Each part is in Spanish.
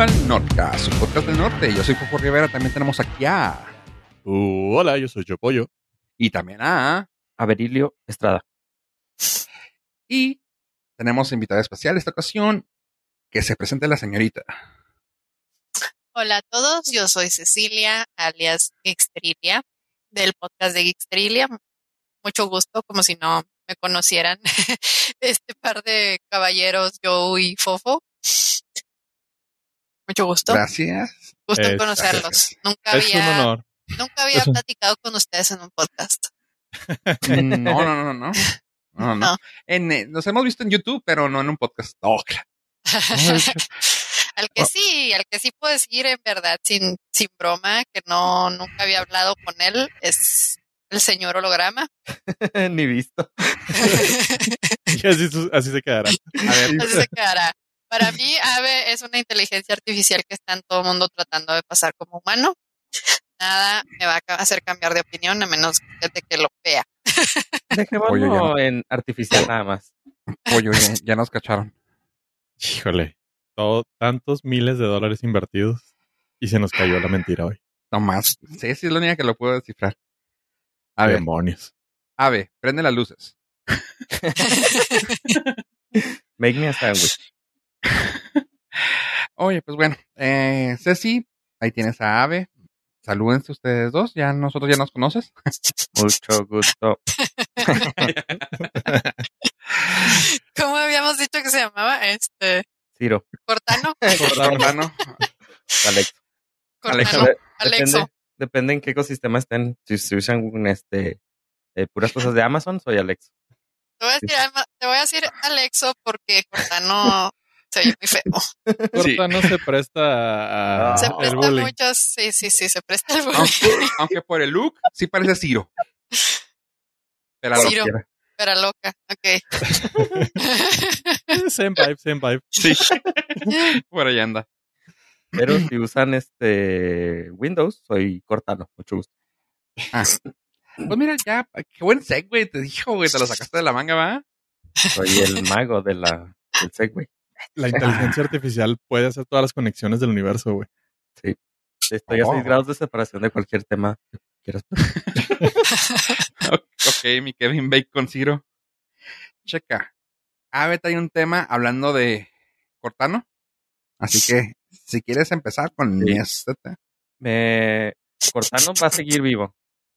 al Nordcast, su podcast del norte. Yo soy Coco Rivera, también tenemos aquí a... Uh, hola, yo soy Yo Pollo. Y también a... Averilio Estrada. Y tenemos invitada especial esta ocasión, que se presente la señorita. Hola a todos, yo soy Cecilia, alias Geekstrilia, del podcast de Geekstrilia. Mucho gusto, como si no me conocieran este par de caballeros, Joe y Fofo. Mucho gusto. Gracias. Gusto en Es- conocerlos. Nunca Es un había, honor. nunca había un- platicado con ustedes en un podcast. Mm, No, no, no, no. No, no. No. En, eh, nos hemos visto en YouTube, pero no en un podcast. Oh, claro. al que sí, al que sí puedo decir en verdad, sin, sin broma, que no, nunca había hablado con él, es el señor holograma. Ni visto. Y así, así se quedará. A ver, Así se quedará. Para mí, Ave es una inteligencia artificial que está en todo el mundo tratando de pasar como humano. Nada me va a hacer cambiar de opinión a menos de que lo vea. Dejémoslo en artificial nada más. pollo, ya, ya nos cacharon. Híjole, todo, tantos miles de dólares invertidos y se nos cayó la mentira hoy. No más. Sí, sí, es la única que lo puedo descifrar. A ver, Demonios. Ave, prende las luces. Make me a sandwich. Oye, pues bueno, eh, Ceci, ahí tienes a Ave. Salúdense ustedes dos, ya nosotros ya nos conoces. Mucho gusto. ¿Cómo habíamos dicho que se llamaba? Este, Ciro. Cortano. Cortano. Alex. Cortano. Alexo. Depende, depende en qué ecosistema estén. Si se usan un, este, eh, puras cosas de Amazon, soy Alex. Te voy a decir, te voy a decir Alexo porque Cortano se oye muy feo. Sí. Corta no se presta a, Se presta bullying. mucho, sí, sí, sí, se presta el bullying. Aunque, aunque por el look sí parece Ciro. Pero Ciro. Quiera. Pero loca, ok. Same vibe, same vibe. sí, por ahí anda. Pero si usan este Windows, soy Cortano. Mucho gusto. Ah. Pues mira, ya, qué buen segue te dijo, güey, te lo sacaste de la manga, ¿va? Soy el mago de la, del Segway. La inteligencia artificial puede hacer todas las conexiones del universo, güey. Estoy a Oh. 6 grados de separación de cualquier tema que quieras. Ok, mi Kevin Bacon Ciro. Checa. Ave trae un tema hablando de Cortano. Así que, si quieres empezar con Sí. este tema. Me... Cortano va a seguir vivo.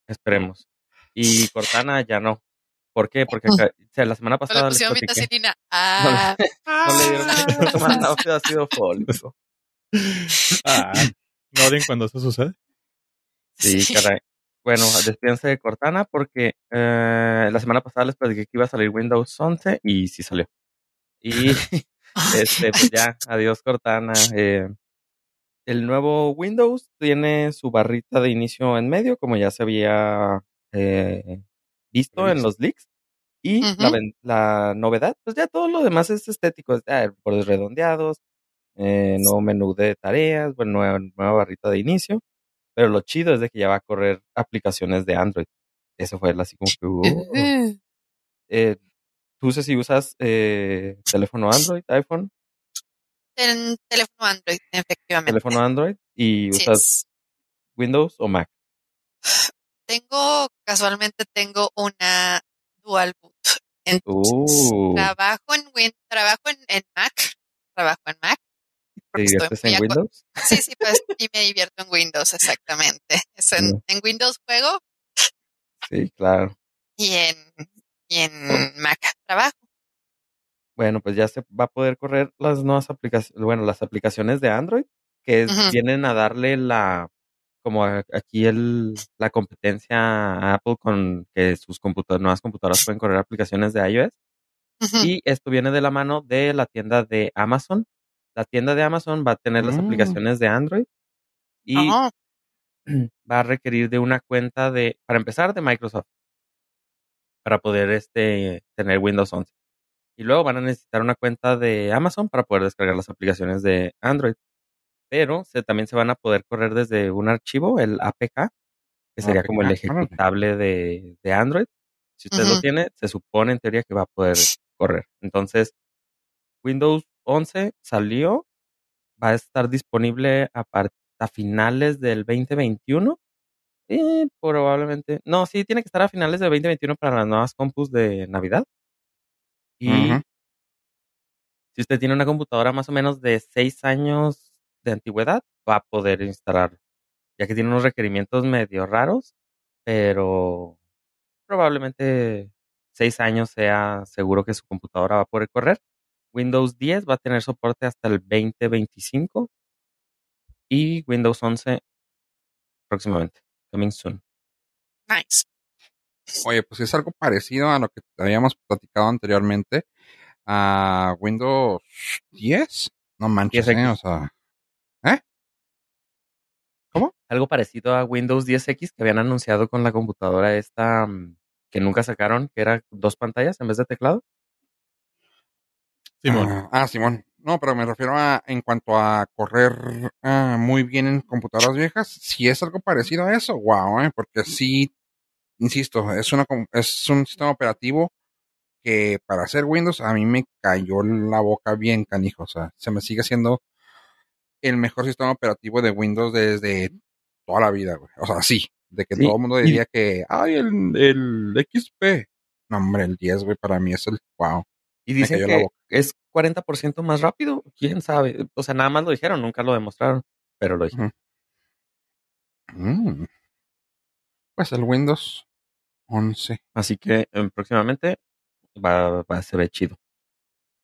Esperemos. Y Cortana ya no. ¿Por qué? Porque acá- o sea, la semana No le pasada pusieron vitacilina. Ah, No le dieron no ácido fólico. Ah, ¿No odian cuando eso sucede? Sí, Sí. caray. Bueno, despídense de Cortana porque eh, la semana pasada les platiqué que iba a salir Windows 11 y sí salió. Y este, pues ya, adiós Cortana. Eh, el nuevo Windows tiene su barrita de inicio en medio, como ya se había eh, visto en los leaks. Y la, novedad, pues ya todo lo demás es estético, es ah, bordes redondeados, eh, nuevo menú de tareas, bueno, nueva, nueva barrita de inicio. Pero lo chido es de que ya va a correr aplicaciones de Android. Eso fue así como que... uh. Eh, Tú sé si usas eh, teléfono Android, iPhone, En teléfono Android, efectivamente. teléfono Android y usas Windows o Mac. Tengo, casualmente tengo una dual boot. Entonces, Uh, trabajo en Win, trabajo en, en Mac, trabajo en Mac. ¿Te diviertes en Windows? Sí, sí, pues, y me divierto en Windows, exactamente. Es en, en Windows juego Sí, claro. y en, y en Mac trabajo. Bueno, pues ya se va a poder correr las nuevas aplicaciones, bueno, las aplicaciones de Android que es- vienen a darle la, como aquí el, la competencia a Apple con que sus nuevas computadoras pueden correr aplicaciones de iOS. Y esto viene de la mano de la tienda de Amazon. La tienda de Amazon va a tener las Mm. aplicaciones de Android y va a requerir de una cuenta de, para empezar, de Microsoft para poder este, tener Windows 11. Y luego van a necesitar una cuenta de Amazon para poder descargar las aplicaciones de Android. Pero se, también se van a poder correr desde un archivo, el APK, que sería como el órale. ejecutable de, de Android. Si usted lo tiene, se supone en teoría que va a poder correr. Entonces, Windows 11 salió va a estar disponible a, a finales del 2021. Y probablemente. No, sí, tiene que estar a finales del 2021 para las nuevas compus de Navidad. Y si usted tiene una computadora más o menos de 6 años de antigüedad, va a poder instalarlo. Ya que tiene unos requerimientos medio raros, pero probablemente 6 años sea seguro que su computadora va a poder correr. Windows 10 va a tener soporte hasta el 2025 y Windows 11 próximamente. Coming soon. Nice. Oye, pues es algo parecido a lo que habíamos platicado anteriormente. A Windows 10. No manches, 10X. ¿eh? O sea, Algo parecido a Windows 10X que habían anunciado con la computadora esta mm, que nunca sacaron, que era dos pantallas en vez de teclado. Simón. Ah, ah, Simón. No, pero me refiero a en cuanto a correr ah, muy bien en computadoras viejas. Si es algo parecido a eso, wow, ¿eh? porque sí, insisto, es una com- es un sistema operativo que para hacer Windows a mí me cayó la boca bien canijo. O sea, se me sigue siendo el mejor sistema operativo de Windows desde toda la vida, güey. O sea, sí, de que Sí, todo el mundo y- diría que, ay, el, el XP. No, hombre, el 10, güey, para mí es el wow. Y dicen que es 40% más rápido. ¿Quién sabe? O sea, nada más lo dijeron, nunca lo demostraron, pero lo dijeron. Mm. Pues el Windows 11. Así que eh, próximamente va, va a se ve chido.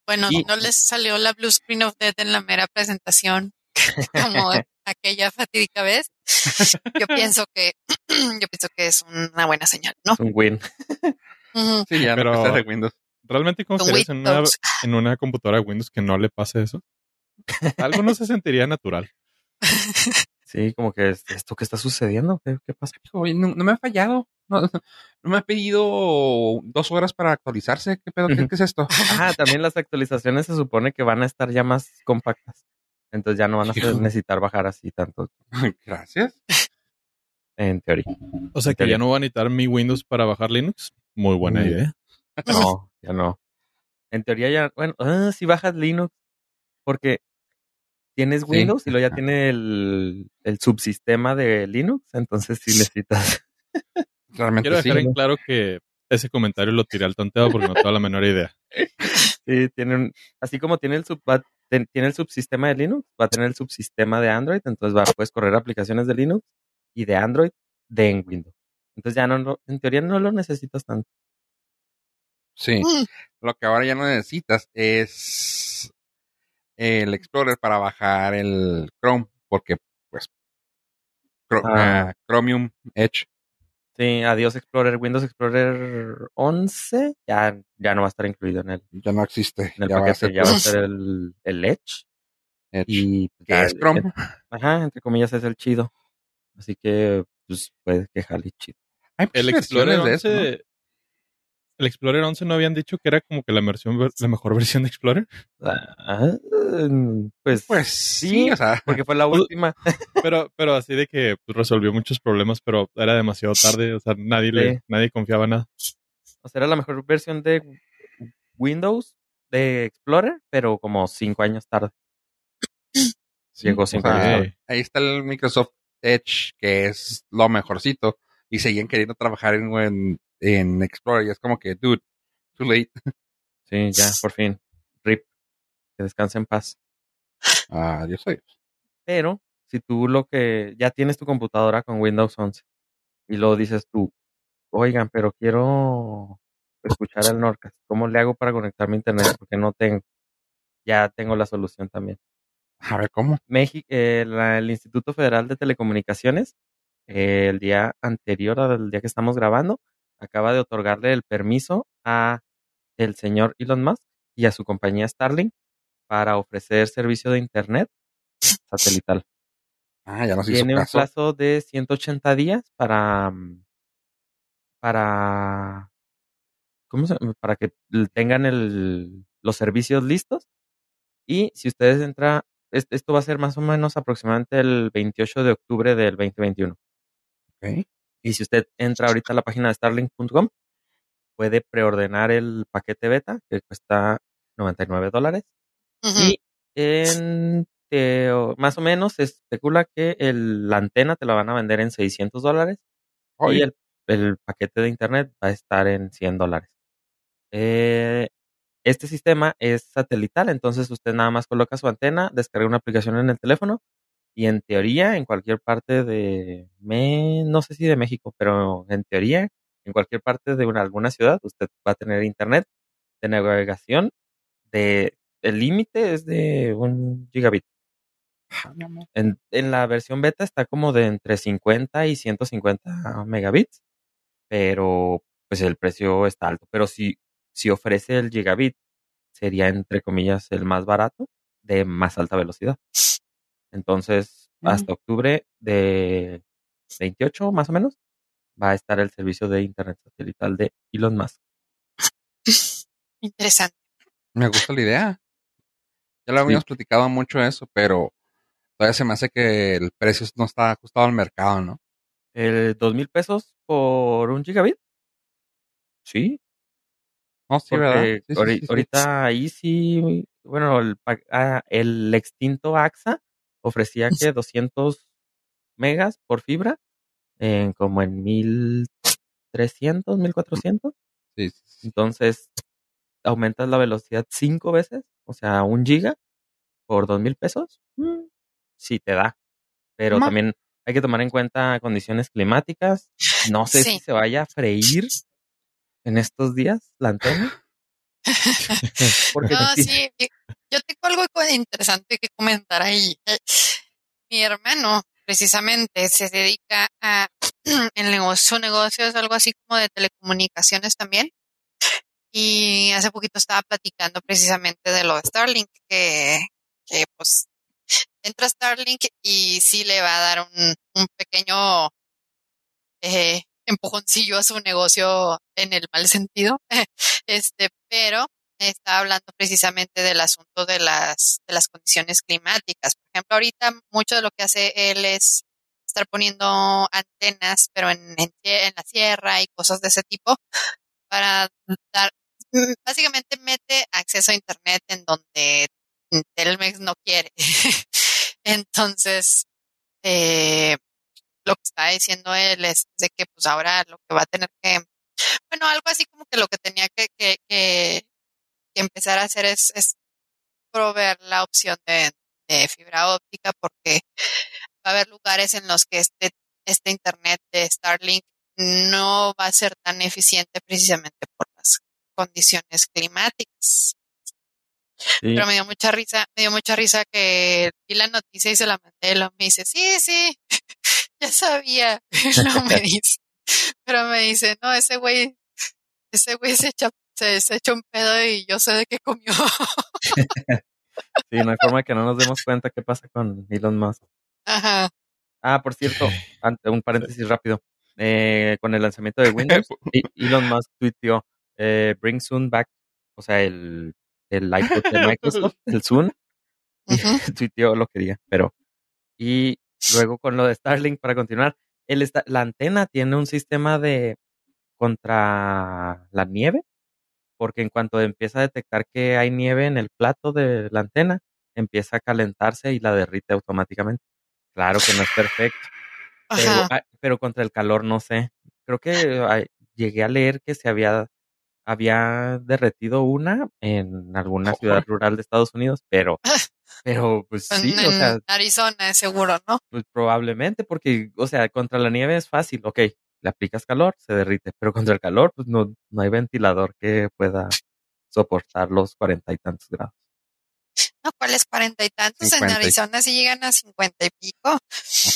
Bueno, Y- no les salió la Blue Screen of Death en la mera presentación como aquella fatídica vez. Yo pienso que yo pienso que es una buena señal, ¿no? Es un win. Sí, ya Pero- no de Windows. ¿Realmente Con confiarías en una, en una computadora de Windows que no le pase eso? Algo no se sentiría natural. Sí, como que es- esto que está sucediendo, ¿qué, qué pasa? No, no me ha fallado. No, no me ha pedido dos horas para actualizarse. ¿Qué pedo? ¿Qué, Ujú. qué es esto? Ah, también las actualizaciones se supone que van a estar ya más compactas. Entonces ya no van a Hijo. necesitar bajar así tanto, Gracias. en teoría. O sea que ya no voy a necesitar mi Windows para bajar Linux. Muy buena Mm. idea. No, ya no. En teoría ya, bueno, ah, si bajas Linux, porque tienes Sí. Windows y luego ya tiene el, el subsistema de Linux, entonces sí necesitas. Realmente Quiero sí. dejar en claro que ese comentario lo tiré al tonteo porque no tengo la menor idea. Sí, tiene un- así como tiene el sub, va- tiene el subsistema de Linux, va a tener el subsistema de Android, entonces va, puedes correr aplicaciones de Linux y de Android de en Windows. Entonces ya no, lo- en teoría no lo necesitas tanto. Sí. Mm. Lo que ahora ya no necesitas es el Explorer para bajar el Chrome, porque pues Ah. ah, Chromium Edge. Sí, adiós Explorer, Windows Explorer 11 ya, ya no va a estar incluido en el, Ya no existe. en el ya va a paquete, ser ya va a ser el, el Edge. Edge. Y pues, que ya es Chrome. el- ajá, entre comillas es el chido. Así que, pues, puede que jale chido. Hay El Explorer versiones de 11... eso, ¿no? El Explorer 11 no habían dicho que era como que la, versión, la mejor versión de Explorer. Ah, pues, Pues sí, o sea, porque fue la Pues- última. Pero, pero así de que pues, resolvió muchos problemas, pero era demasiado tarde. O sea, nadie, le, nadie confiaba en nada. O sea, era la mejor versión de Windows de Explorer, pero como cinco años tarde. sí, Llegó o cinco sea, años tarde. ahí está el Microsoft Edge, que es lo mejorcito, y seguían queriendo trabajar en, en, en Explorer, y es como que, dude, too late. Sí, ya, por fin. RIP. Que descanse en paz. Adiós, adiós. Pero si tú lo que ya tienes tu computadora con Windows 11 y luego dices tú, oigan, pero quiero escuchar el Norcas, ¿cómo le hago para conectarme a internet? Porque no tengo. Ya tengo la solución también. A ver, ¿cómo? México, el Instituto Federal de Telecomunicaciones, eh, el día anterior al día que estamos grabando, acaba de otorgarle el permiso a el señor Elon Musk y a su compañía Starlink para ofrecer servicio de internet satelital. Ah, ya nos hizo Tiene un caso. plazo de 180 días para mm, para ¿cómo se para que tengan el, los servicios listos. Y si ustedes entran, es- esto va a ser más o menos aproximadamente el 28 de octubre del 2021. Ok. Y si usted entra ahorita a la página de starlink.com, puede preordenar el paquete beta, que cuesta 99 dólares. Y en más o menos se especula que el- la antena te la van a vender en 600 dólares y el paquete de internet va a estar en 100 dólares. Eh, este sistema es satelital, entonces usted nada más coloca su antena, descarga una aplicación en el teléfono y en teoría en cualquier parte de, me- no sé si de México, pero en teoría en cualquier parte de una- alguna ciudad usted va a tener internet de navegación de, el límite es de un gigabit. En, en la versión beta está como de entre 50 y 150 megabits, pero pues el precio está alto. Pero si, si ofrece el gigabit, sería entre comillas el más barato de más alta velocidad. Entonces, Mm. hasta octubre de 28 más o menos, va a estar el servicio de internet satelital de Elon Musk. Interesante. me gusta la idea. Ya lo habíamos platicado mucho eso, pero todavía se me hace que el precio no está ajustado al mercado, ¿no? ¿El dos mil pesos por un gigabit? Sí, No, sí, ¿verdad? Porque Sí, sí, ahori- sí, sí. ahorita ahí sí, bueno, el, pa- ah, el extinto AXA ofrecía que 200 megas por fibra, en como en 1300, 1400. Sí, sí, sí. Entonces, aumentas la velocidad cinco veces, o sea, un giga por dos mil pesos. mm, Sí te da, pero Ma. también hay que tomar en cuenta condiciones climáticas. No sé si se vaya a freír en estos días la antena. Porque No, sí, yo- tengo algo interesante que comentar ahí. Eh, Mi hermano, precisamente, se dedica a, el negocio, su negocio es algo así como de telecomunicaciones también. Y hace poquito estaba platicando precisamente de lo de Starlink, que, que pues entra Starlink y sí le va a dar un, un pequeño eh, empujoncillo a su negocio en el mal sentido. Este, pero está hablando precisamente del asunto de las, de las condiciones climáticas. Por ejemplo, ahorita mucho de lo que hace él es estar poniendo antenas, pero en, en, la sierra y cosas de ese tipo, para dar, básicamente mete acceso a Internet en donde Telmex no quiere. Entonces, eh, lo que está diciendo él es de que pues ahora lo que va a tener que, bueno, algo así como que lo que tenía que, que, que, que empezar a hacer es, es proveer la opción de, de, fibra óptica porque va a haber lugares en los que este, este internet de Starlink no va a ser tan eficiente precisamente por las condiciones climáticas. Sí. Pero me dio mucha risa, me dio mucha risa que vi la noticia y se la mandé, y me dice, sí, sí, ya sabía, no me dice, pero me dice, no, ese güey, ese güey se echa, se, se echa un pedo y yo sé de qué comió. sí, no hay forma que no nos demos cuenta qué pasa con Elon Musk. Ajá. Ah, por cierto, un paréntesis rápido. Eh, con el lanzamiento de Windows, Elon Musk tuiteó, eh, bring Zoom back, o sea, el, el iPod de Microsoft, el Zoom, y uh -huh. tuiteó lo quería, pero y luego con lo de Starlink para continuar, el esta, la antena tiene un sistema de contra la nieve, porque en cuanto empieza a detectar que hay nieve en el plato de la antena, empieza a calentarse y la derrite automáticamente. Claro que no es perfecto, pero, ah, pero, contra el calor no sé. Creo que ah, llegué a leer que se había había derretido una en alguna ciudad rural de Estados Unidos, pero pero pues sí, en o sea, Arizona seguro, ¿no? Pues probablemente porque, o sea, contra la nieve es fácil, ok, le aplicas calor, se derrite, pero contra el calor, pues no, no hay ventilador que pueda soportar los cuarenta y tantos grados. No, ¿cuáles cuarenta y tantos? 50. En Arizona sí llegan a cincuenta y pico.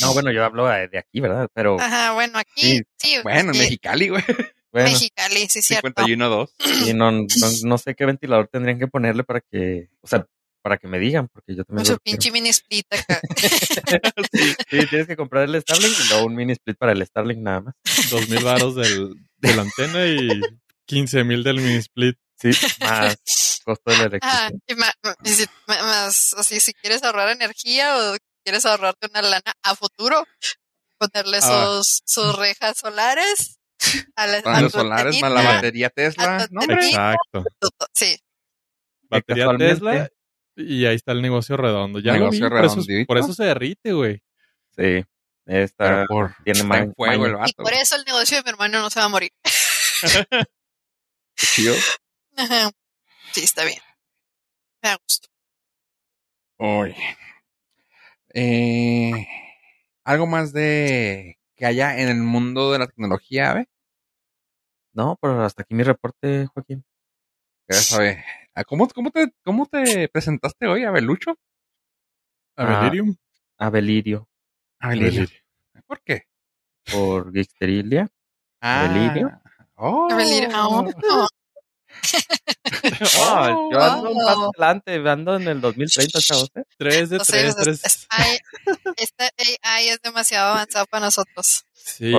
No, bueno, yo hablo de aquí, ¿verdad? Pero. Ajá, bueno, aquí sí. sí bueno, en Mexicali, güey. Bueno, Mexicali, sí, cierto. 51.2. Y no, no, no, sé qué ventilador tendrían que ponerle para que, o sea, para que me digan, porque yo también. Con su pinche mini split acá. sí, sí, tienes que comprar el Starlink y luego un mini split para el Starlink nada más. Dos mil varos del, de la antena y 15 mil del mini split. Sí, más costo de la electricidad. Ah, y más, más, así, si quieres ahorrar energía o quieres ahorrarte una lana a futuro, ponerle ah. sus, sus rejas solares. A la, a los solares más la batería Tesla. No, Exacto. Sí. Batería Tesla Y ahí está el negocio redondo. Ya lo vi, Negocio por, eso, redondito. por eso se derrite, güey. Sí. Está, por, tiene en fuego el maña. Y vato. por eso el negocio de mi hermano no se va a morir. Qué chido. Ajá. Sí, está bien. Me da gusto. Oye. Eh, algo más de que haya en el mundo de la tecnología, ¿ve? No, pero hasta aquí mi reporte, Joaquín. Ya sabe. Ah, ¿Cómo, cómo, te, ¿Cómo te presentaste hoy, Abelucho? A Ah. Belirium. A Belirio Abelilio. ¿Por qué? por Gixterilia. Ah. ¿Abelilio? Oh. Abelilio. Oh. Ah, yo ando un Oh. paso adelante, ando en el 2030, chavos. ¿eh? Tres de Entonces, tres, es- es- tres. AI esta AI es demasiado avanzado para nosotros. Sí.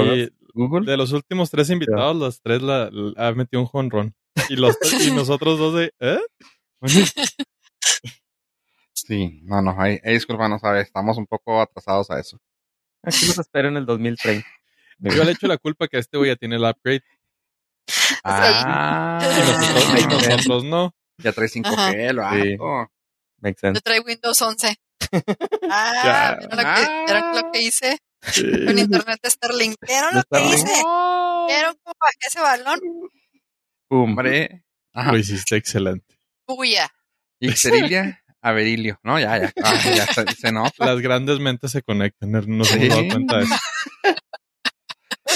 Google. de los últimos tres invitados, los tres la, la- ha metido un jonrón. Y, los, y nosotros dos de, ¿eh? Sí, no, no, ahí, ahí disculpa, no sabes, estamos un poco atrasados a eso. Aquí los espero en el 2030. Yo le echo la culpa que este güey ya tiene el upgrade Ah, y nosotros, y nosotros no. ya trae 5G, Ajá. el vato. Makes Yo sense. traigo Windows 11. Ah, Ya. ¿vieron lo, que, ¿vieron lo que hice Sí. con internet de Starlink? ¿Vieron lo que hice? ¿Vieron cómo bajé ese balón? Hombre. Ajá. Lo hiciste excelente. Buya. Ixterilia, Averilio. No, ya, ya. Ah, ya se, se nota. Las grandes mentes se conectan, nos Sí. hemos dado cuenta de eso.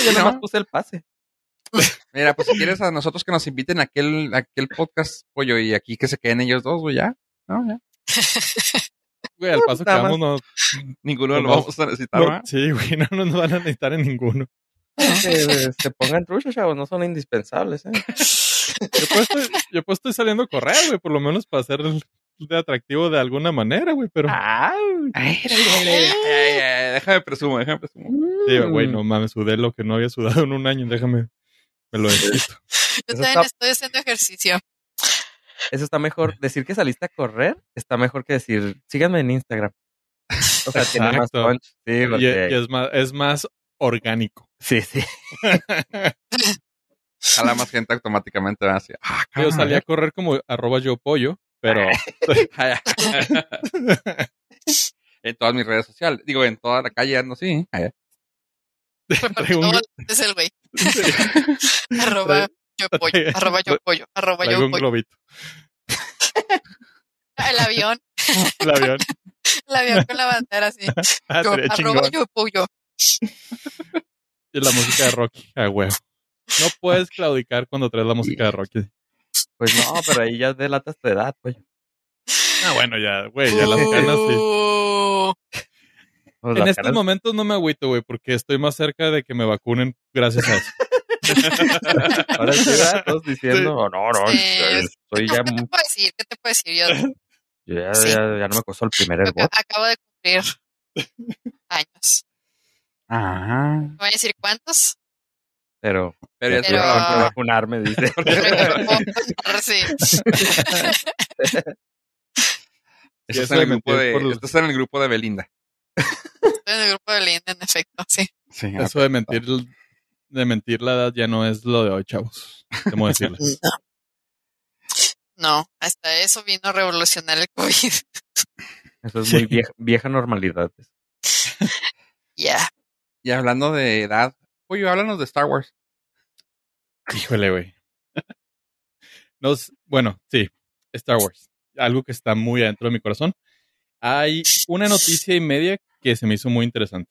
Yo ¿no? nomás puse el pase. Mira, pues si quieres a nosotros que nos inviten a aquel, a aquel podcast, pollo, y aquí que se queden ellos dos, güey, ya. No, ya. Güey, al paso que más. vamos, no, Ninguno No, lo vamos a necesitar, no- sí, güey, no nos van a necesitar en ninguno. Que se pongan truchos, chavos, no son indispensables. ¿eh? Yo pues estoy, yo pues estoy saliendo a correr, güey, por lo menos para ser de atractivo de alguna manera, güey, pero... Ay, Ay, ay, ay, ay, ay, ay, déjame presumo, déjame presumo. Sí, güey, no mames, sudé lo que no había sudado en un año, déjame, me lo necesito. Yo Eso también está- estoy haciendo ejercicio. Eso está mejor. Decir que saliste a correr está mejor que decir, síganme en Instagram. O sea, tiene más Exacto. punch. Sí, Y, porque- y es, más, es más orgánico. sí, sí. Jala más gente automáticamente. Así, ah, Yo cabrón, salí a correr como arroba yo pollo, pero en todas mis redes sociales. Digo, en toda la calle ando así. Un- es el güey. Arroba yo pollo. Arroba yo pollo. Arroba yo un pollo. globito. El avión. El avión. El avión con la bandera así. Ah, Yo, arroba yo pollo. Y la música de Rocky, a huevo. No puedes claudicar cuando traes la música de Rocky. Pues no, pero ahí ya delatas tu edad, pues. Ah, bueno, ya, güey, ya las canas sí. Uh, Pues En estos caras- momentos no me agüito, güey, porque estoy más cerca de que me vacunen gracias a eso. Ahora sí, ¿verdad? Todos diciendo, "Oh, no, no, Sí. soy ya, ¿Qué te puedo decir? ¿Qué te puedo decir? Yo yo ya, Sí. ya, ya no me costó el primer ac- airbot. acabo de cumplir años. Ajá. ¿Me voy a decir cuántos? Pero, Pero ya Pero- estoy tengo que vacunarme, dice. Sí. Estás en, el grupo de, por los- estás en el grupo de Belinda. Estoy en el grupo de Linda, en efecto, sí. Sí, Eso de mentir, de mentir la edad ya no es lo de hoy, chavos. Temo decirles. No, hasta eso vino a revolucionar el COVID. Eso es Sí. muy vieja, vieja normalidad. Ya. Y hablando de edad, oye, háblanos de Star Wars. Híjole, güey. Nos, bueno, sí, Star Wars. Algo que está muy adentro de mi corazón. Hay una noticia y media que se me hizo muy interesante.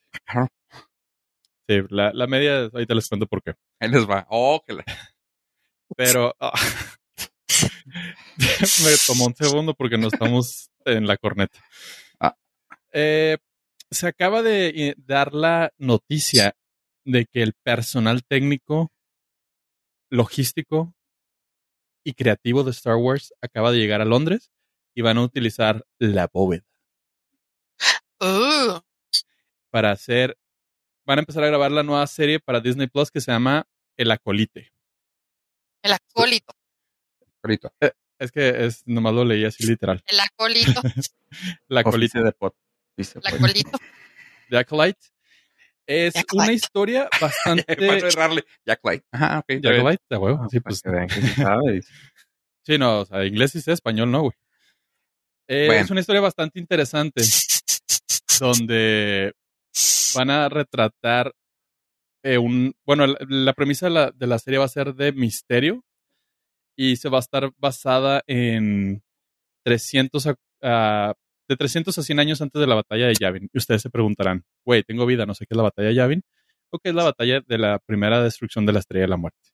Sí, la, la media, ahorita les cuento por qué. Ahí les va. Oh, que la... Pero ah, me tomó un segundo porque no estamos en la corneta. Ah. Eh, se acaba de eh, dar la noticia de que el personal técnico, logístico y creativo de Star Wars acaba de llegar a Londres y van a utilizar la bóveda Uh, para hacer, van a empezar a grabar la nueva serie para Disney Plus que se llama El Acolite. el acólito. Ahorita. Es que es, nomás lo leí así literal. El acólito. La Acolite. Oficio de pot. Dice, El pues. acólito. The Acolyte. Es una historia bastante. Jack White. Ajá, ok. Bien. Acolyte, de huevo. Sí, Para pues. sí. Sí, no, o sea, inglés y sé, español no, güey. Eh, Bueno. Es una historia bastante interesante donde van a retratar eh, un... Bueno, la, la premisa de la, de la serie va a ser de misterio y se va a estar basada en 300 a- a- de 300 a 100 años antes de la batalla de Yavin. Y ustedes se preguntarán, güey, tengo vida, no sé qué es la batalla de Yavin, o qué es la batalla de la primera destrucción de la Estrella de la Muerte.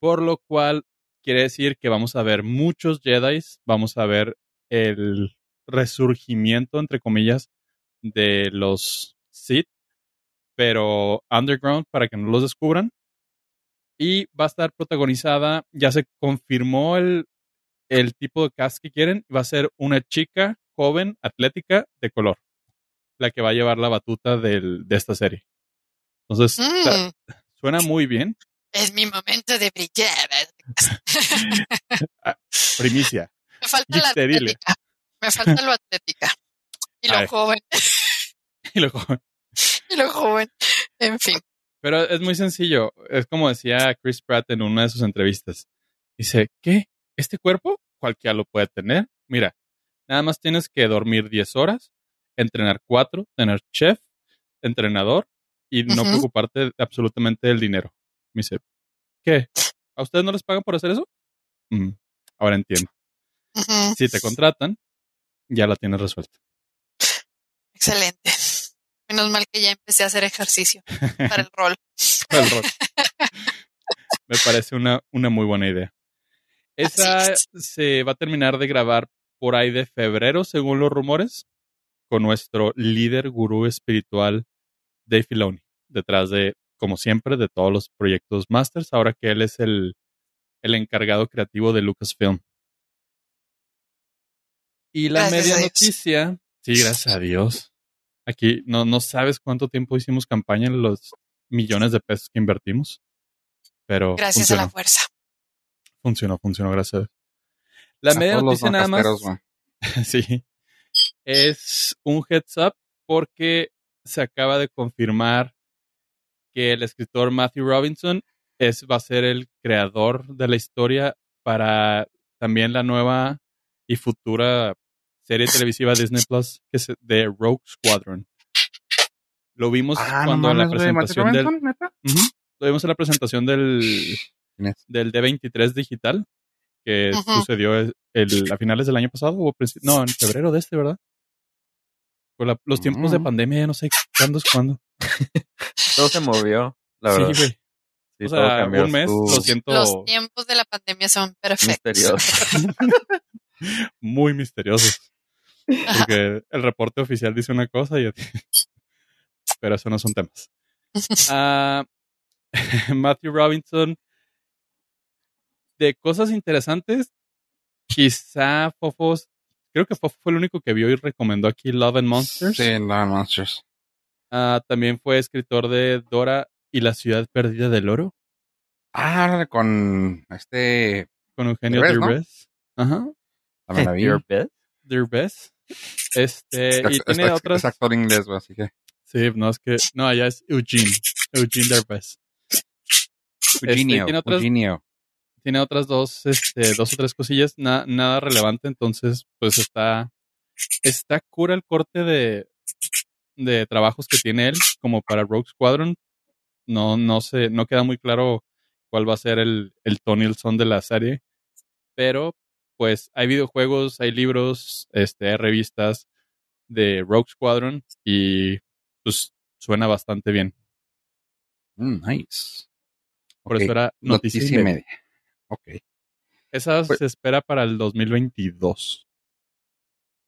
Por lo cual quiere decir que vamos a ver muchos Jedi, vamos a ver el resurgimiento, entre comillas, de los Sith, pero underground para que no los descubran. Y va a estar protagonizada, ya se confirmó el, el tipo de cast que quieren, va a ser una chica joven, atlética, de color, la que va a llevar la batuta del- de esta serie. Entonces, Mm, suena muy bien. es mi momento de brillar. Primicia. Me falta la atlética. Me falta lo atlética. Y lo joven. Y luego, Y lo joven. En fin. Pero es muy sencillo. Es como decía Chris Pratt en una de sus entrevistas. Dice, ¿qué? ¿Este cuerpo? Cualquiera lo puede tener. Mira, nada más tienes que dormir 10 horas, entrenar 4, tener chef, entrenador y no preocuparte absolutamente del dinero. Me dice, ¿qué? ¿A ustedes no les pagan por hacer eso? Mm, ahora entiendo. Si te contratan, ya la tienes resuelta. Excelente. Menos mal que ya empecé a hacer ejercicio para el rol. Para el rol. Me parece una, una muy buena idea. Esa se va a terminar de grabar por ahí de febrero, según los rumores, con nuestro líder gurú espiritual, Dave Filoni, detrás de, como siempre, de todos los proyectos Masters, ahora que él es el, el encargado creativo de Lucasfilm. Y la Gracias media noticia, sí, gracias a Dios. Aquí no, no sabes cuánto tiempo hicimos campaña en los millones de pesos que invertimos. Pero Gracias a la fuerza. funcionó, funcionó, gracias a Dios. La media noticia nada más, sí, es un heads up porque se acaba de confirmar que el escritor Matthew Robinson es, va a ser el creador de la historia para también la nueva y futura serie televisiva Disney Plus que es de Rogue Squadron. Lo vimos Ah, no cuando en la presentación del. Lo vimos en la presentación del, del D23 digital que sucedió el, el- a finales del año pasado o no, en febrero de este, ¿verdad? Con la- los tiempos de Mm. pandemia, ya no sé cuándo es cuándo. Todo se movió, la sí, verdad. güey. Sí, o todo sea, cambió. un mes, lo siento, Los tiempos de la pandemia son perfectos. muy misteriosos. Porque el reporte oficial dice una cosa y... Pero eso no son temas. Ah, Matthew Robinson. De cosas interesantes, quizá Fofos... Creo que Fofo fue el único que vio y recomendó aquí Love and Monsters. Sí, no, Monsters. Ah, también fue escritor de Dora y la ciudad perdida del oro Ah, con este. con Eugenio Derbez, ¿no? Derbez. Ajá. Best. Derbez. Este, y Es- tiene es- otras. Es actor inglés, así que. Sí, no es que. No, allá es Eugene. Eugene Derbez. Eugenio. tiene otras- Eugenio. Tiene otras dos, este, dos o tres cosillas, na- nada relevante, entonces, pues está. Está cura el corte de, de trabajos que tiene él, como para Rogue Squadron. No, no sé, no queda muy claro cuál va a ser el, el tono y el son de la serie. Pero, pues, hay videojuegos, hay libros, este, hay revistas de Rogue Squadron y pues suena bastante bien. Mm, nice. Por eso era noticia, Noticia y y media. media. Ok. Esa Pues- se espera para el 2022.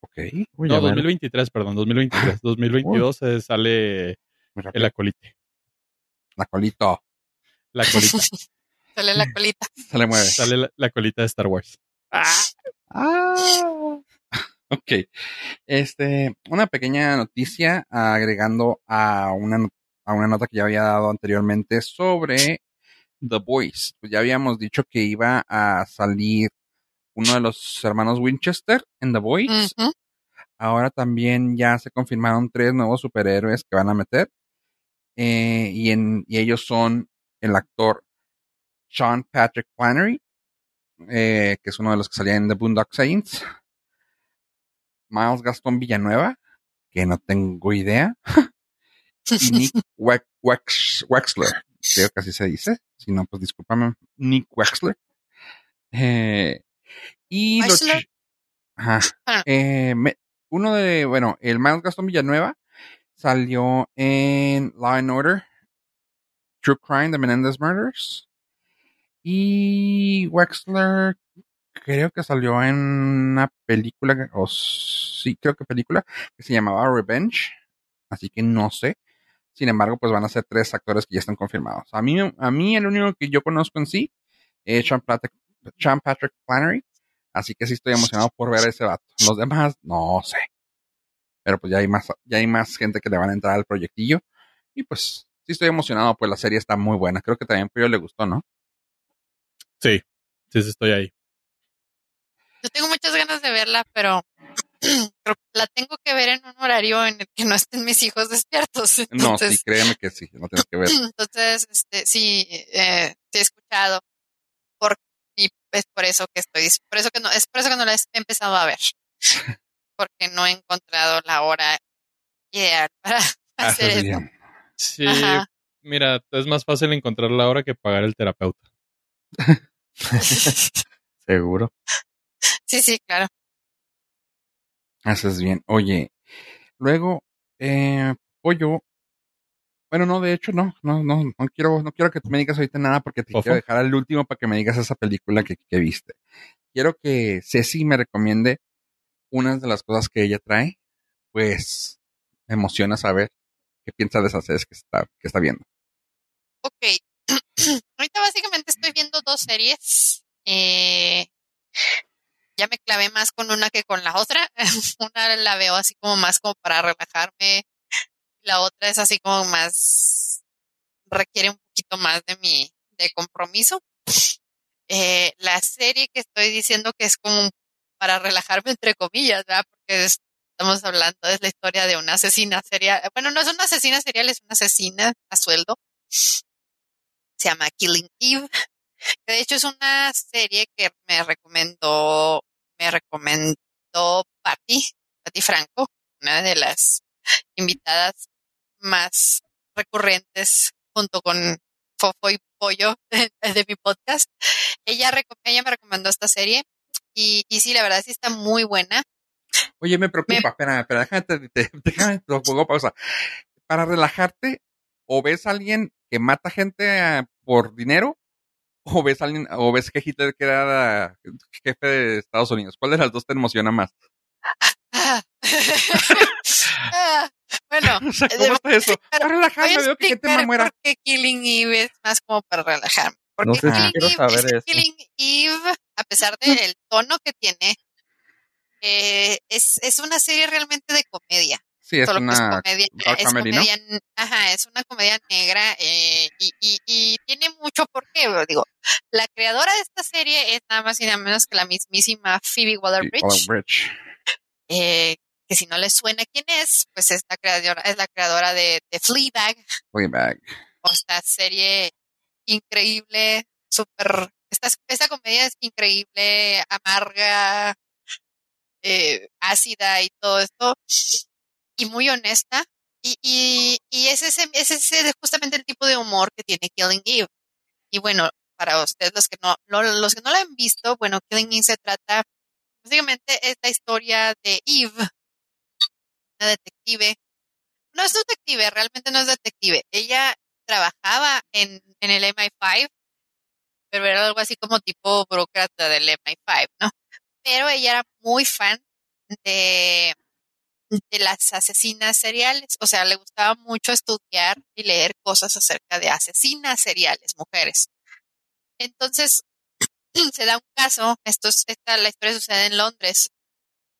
Ok. Uy, no, a ver. 2023, perdón, 2023. 2022 se sale el acolite. La colito. La colita. Sale la colita. Se le mueve. sale la, la colita de Star Wars. Ah. Ok. Este, una pequeña noticia agregando a una, a una nota que ya había dado anteriormente sobre The Voice. Pues ya habíamos dicho que iba a salir uno de los hermanos Winchester en The. Ujú. Ahora también ya se confirmaron tres nuevos superhéroes que van a meter. Eh, y, en, y ellos son el actor Sean Patrick Flannery, eh, que es uno de los que salía en The Boondock Saints. Miles Gastón Villanueva, que no tengo idea, y Nick Wex- Wex- Wexler, creo que así se dice. Si no, pues discúlpame, Nick Wexler. Eh, y lo Wexler. chi- Ajá. Ah. Eh, me- uno de, bueno, el Miles Gastón Villanueva salió en Law and Order, True Crime, The Menendez Murders. Y Wexler creo que salió en una película, o sí, creo que película, que se llamaba Revenge. Así que no sé. Sin embargo, pues van a ser tres actores que ya están confirmados. A mí, a mí el único que yo conozco en sí es Sean Patrick, Sean Patrick Flannery. Así que sí estoy emocionado por ver a ese vato. Los demás, no sé. Pero pues ya hay más, ya hay más gente que le van a entrar al proyectillo. Y pues sí estoy emocionado, pues la serie está muy buena. Creo que también Pollo le gustó, ¿no? Sí, sí, sí, estoy ahí. Yo tengo muchas ganas de verla, pero pero la tengo que ver en un horario en el que no estén mis hijos despiertos. No, sí, créeme que sí, lo tienes que ver. entonces este, sí, eh, sí he escuchado. Por, y es por eso que estoy, por eso que no, es por eso que no la he empezado a ver. Porque no he encontrado la hora ideal para hacer Haces eso. bien. Sí, Ajá. mira, es más fácil encontrar la hora que pagar el terapeuta. Seguro. Sí, sí, claro. Haces bien. Oye, luego, eh, pollo. Bueno, no, de hecho, no, no, no, no quiero, no quiero que tú me digas ahorita nada porque te quiero dejar al último para que me digas esa película que, que viste. Quiero que Ceci me recomiende unas de las cosas que ella trae, pues me emociona saber qué piensa de esas series que está, que está viendo. Ok. Ahorita básicamente estoy viendo dos series. Eh, ya me clavé más con una que con la otra. una la veo así como más como para relajarme. La otra es así como más requiere un poquito más de mi de compromiso. Eh, la serie que estoy diciendo que es como para relajarme entre comillas, ¿verdad? Porque es- estamos hablando es la historia de una asesina serial. Bueno, no es una asesina serial, es una asesina a sueldo se llama Killing Eve. De hecho, es una serie que me recomendó, me recomendó Patty, Patty Franco, una de las invitadas más recurrentes junto con Fofo y Pollo de, de mi podcast. Ella, ella me recomendó esta serie y, y sí, la verdad sí está muy buena. Oye, me preocupa, espera, espera, déjame, te, déjame, te pongo pausa. Para relajarte, o ves a alguien que mata gente ah, por dinero, o ves a alguien, o ves que Hitler que era jefe de Estados Unidos. ¿Cuál de las dos te emociona más? Bueno, O sea, ¿cómo está eso? Para relajarme, veo que gente me explicar muera. por qué Killing Eve es más como para relajarme. Porque No sé si Killing, quiero Eve, saber es que eso. Killing Eve, a pesar del tono que tiene, eh, es, es una serie realmente de comedia. Sí, es solo que es una comedia, es comedia, ajá, es una comedia negra eh, y, y, y tiene mucho por qué. Digo, la creadora de esta serie es nada más y nada menos que la mismísima Phoebe Waller-Bridge. Eh, que si no les suena quién es, pues es la creadora, es la creadora de, de Fleabag, Fleabag. o esta serie increíble, súper, esta, esta comedia es increíble, amarga, eh, ácida y todo esto, y muy honesta, y, y, es, ese, es justamente el tipo de humor que tiene Killing Eve. Y bueno, para ustedes los que no, no- los que no la han visto, bueno, Killing Eve se trata, básicamente es la historia de Eve, una detective. No es detective, realmente no es detective. Ella trabajaba en, en el MI5, pero era algo así como tipo burócrata del MI5, ¿no? Pero ella era muy fan de, de las asesinas seriales, o sea, le gustaba mucho estudiar y leer cosas acerca de asesinas seriales, mujeres. Entonces, se da un caso, esto es, esta, la historia sucede en Londres,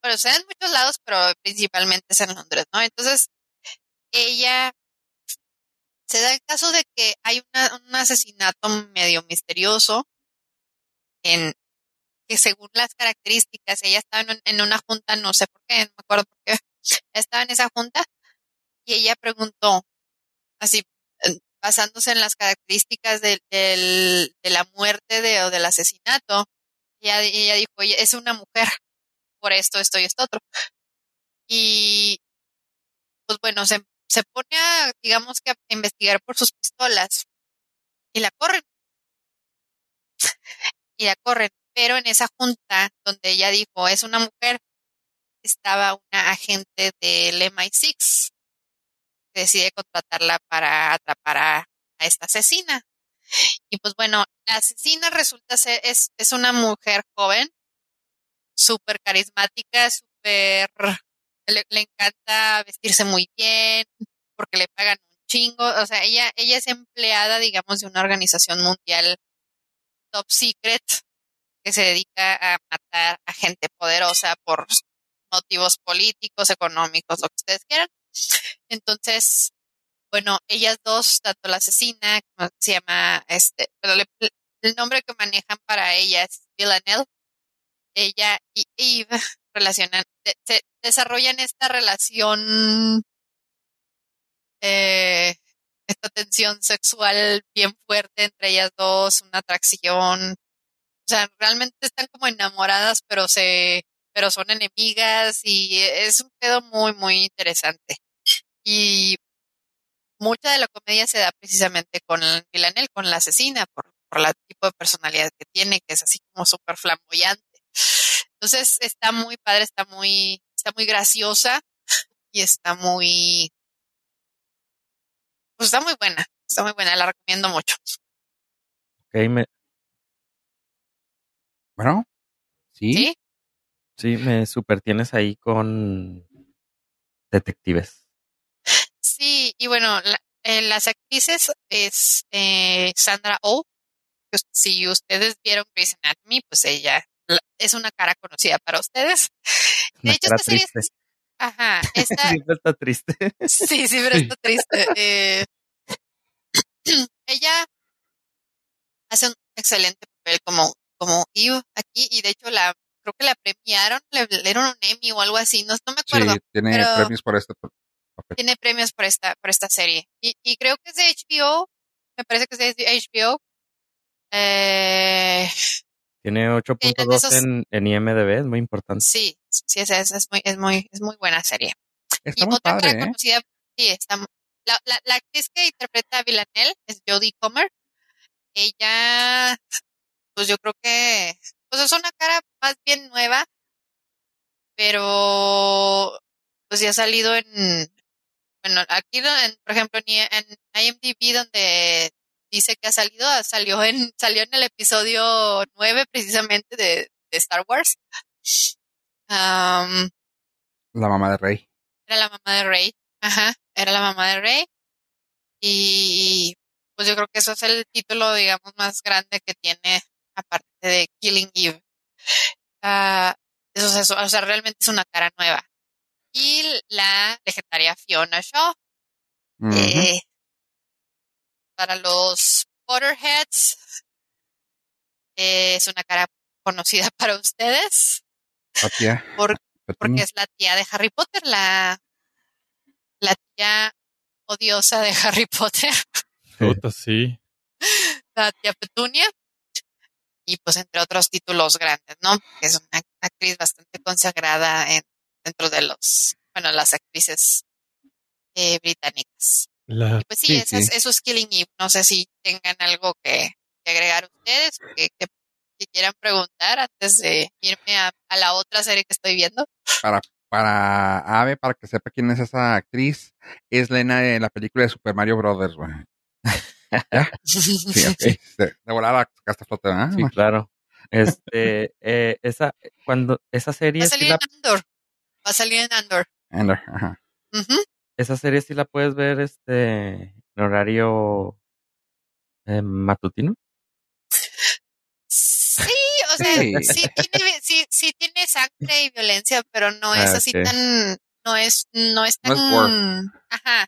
bueno, sucede en muchos lados, pero principalmente es en Londres, ¿no? Entonces, ella se da el caso de que hay una- un asesinato medio misterioso en que según las características, ella estaba en, un- en una junta, no sé por qué, no me acuerdo por qué, estaba en esa junta y ella preguntó, así, basándose en las características del- de la muerte de, o del asesinato, ella, ella dijo, "Oye, es una mujer, por esto, esto y esto otro. Y pues bueno, se, se pone a, digamos que a investigar por sus pistolas y la corren. Y la corren. Pero en esa junta donde ella dijo es una mujer, estaba una agente del MI6 que decide contratarla para atrapar a, esta asesina. Y pues bueno, la asesina resulta ser, es, es una mujer joven, súper carismática, súper, le, le encanta vestirse muy bien, porque le pagan un chingo. O sea, ella, ella es empleada, digamos, de una organización mundial top secret que se dedica a matar a gente poderosa por motivos políticos, económicos, lo que ustedes quieran. Entonces, bueno, ellas dos, tanto la asesina, como se llama, este, pero le- el nombre que manejan para ella es Villanelle, ella y Eve relacionan, se desarrollan esta relación, eh, esta tensión sexual bien fuerte entre ellas dos, una atracción, o sea, realmente están como enamoradas, pero se, pero son enemigas y es un pedo muy, muy interesante. Y mucha de la comedia se da precisamente con Villanelle, con la asesina, por, por el tipo de personalidad que tiene, que es así como súper flamboyante. Entonces está muy padre, está muy, está muy graciosa y está muy, pues está muy buena, está muy buena, la recomiendo mucho. Ok, me, Bueno, sí. ¿Sí? Sí, me super tienes ahí con detectives. Sí, y bueno, la- eh, las actrices es eh, Sandra Oh. que us- Si ustedes vieron Grey's Anatomy, pues ella la- es una cara conocida para ustedes. De hecho, esta serie, es- ajá, esta, Siempre está triste. sí, sí, pero está triste. Eh, ella hace un excelente papel como, como Eve aquí, y de hecho la, creo que la premiaron, le, le dieron un Emmy o algo así, no, no me Sí, acuerdo. tiene pero- premios por papel. tiene premios por esta, por esta serie. Y, y creo que es de HBO, me parece que es de HBO. Eh, Tiene 8.2 esos- en, en IMDB, es muy importante. sí, sí, es, es, es muy, es muy, es muy buena serie. Está y muy otra padre, cara ¿eh? conocida, sí, está, la, la actriz que interpreta a Villanelle es Jodie Comer. Ella, pues yo creo que, pues es una cara más bien nueva, pero pues ya ha salido en, bueno, aquí, en, por ejemplo, en, IMDb donde dice que ha salido, ah, salió en, salió en el episodio 9 precisamente de, de Star Wars. Am, La mamá de Rey. era la mamá de Rey. Ajá, era la mamá de Rey. Y pues yo creo que eso es el título, digamos, más grande que tiene, aparte de Killing Eve. Ah, eso, es eso, o sea, realmente es una cara nueva. Y la legendaria Fiona Shaw. Eh, para los Potterheads, eh, es una cara conocida para ustedes, La tía por- porque es la tía de Harry Potter, la, la tía odiosa de Harry Potter, Puta, sí. la tía Petunia. Y pues entre otros títulos grandes, ¿no? Que es una actriz bastante consagrada en, dentro de los, bueno, las actrices eh, británicas. La, Y pues sí, Sí, eso, Es, sí. eso es Killing Eve. No sé si tengan algo que, que agregar ustedes, que, que, que quieran preguntar antes de irme a, a la otra serie que estoy viendo. Para Ave, para que sepa quién es esa actriz, es Lena de la película de Super Mario Brothers, güey. ¿Ya? Sí, ok. De, de volada sacaste flote, ¿verdad? Sí, claro. Este, eh, esa, cuando, esa Va serie a sí salir la, en Andor. Va a salir en Andor. Ender, ajá. Esa serie sí la puedes ver, este, en horario eh, matutino. Sí, o sea, Sí. sí, tiene, sí, sí tiene sangre y violencia, pero no es Ah, así tan, no es, no es No tan, es ajá,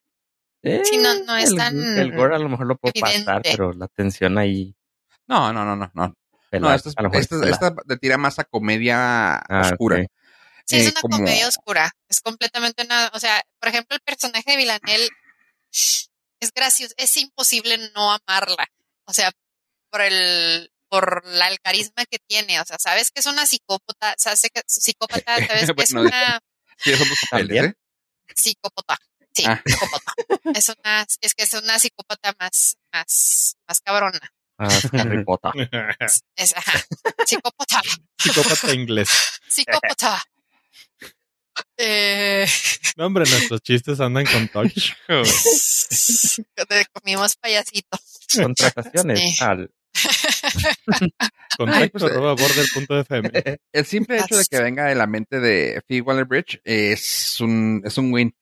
Eh, Sí, no- no es el, tan el gore a lo mejor lo puedo pasar, evidente. pero la tensión ahí. No, no, no, no, no. Esta, es- a lo mejor esta, te tira más a comedia Ah, oscura. sí, es Eh, una como- comedia oscura, es completamente una, o sea, por ejemplo, el personaje de Villanelle es gracioso, es imposible no amarla, o sea, por el, por la, el carisma que tiene, o sea, sabes que es una psicópata, sabes que psicópata, sabes que es una, Sí, papeles, ¿También? ¿eh? Psicópata. Sí, Ah. psicópata. Es una, es que es una psicópata más, más, más cabrona. Ah, es Harry Potter. Es, ajá. Psicópata. Psicópata inglés. Psicópata. Eh, No, hombre, nuestros chistes andan con touch. comimos payasito. Contrataciones Sí. al Contacto pues, arroba border.fm. El simple hecho de que venga de la mente de Phoebe Waller-Bridge es un, es un win.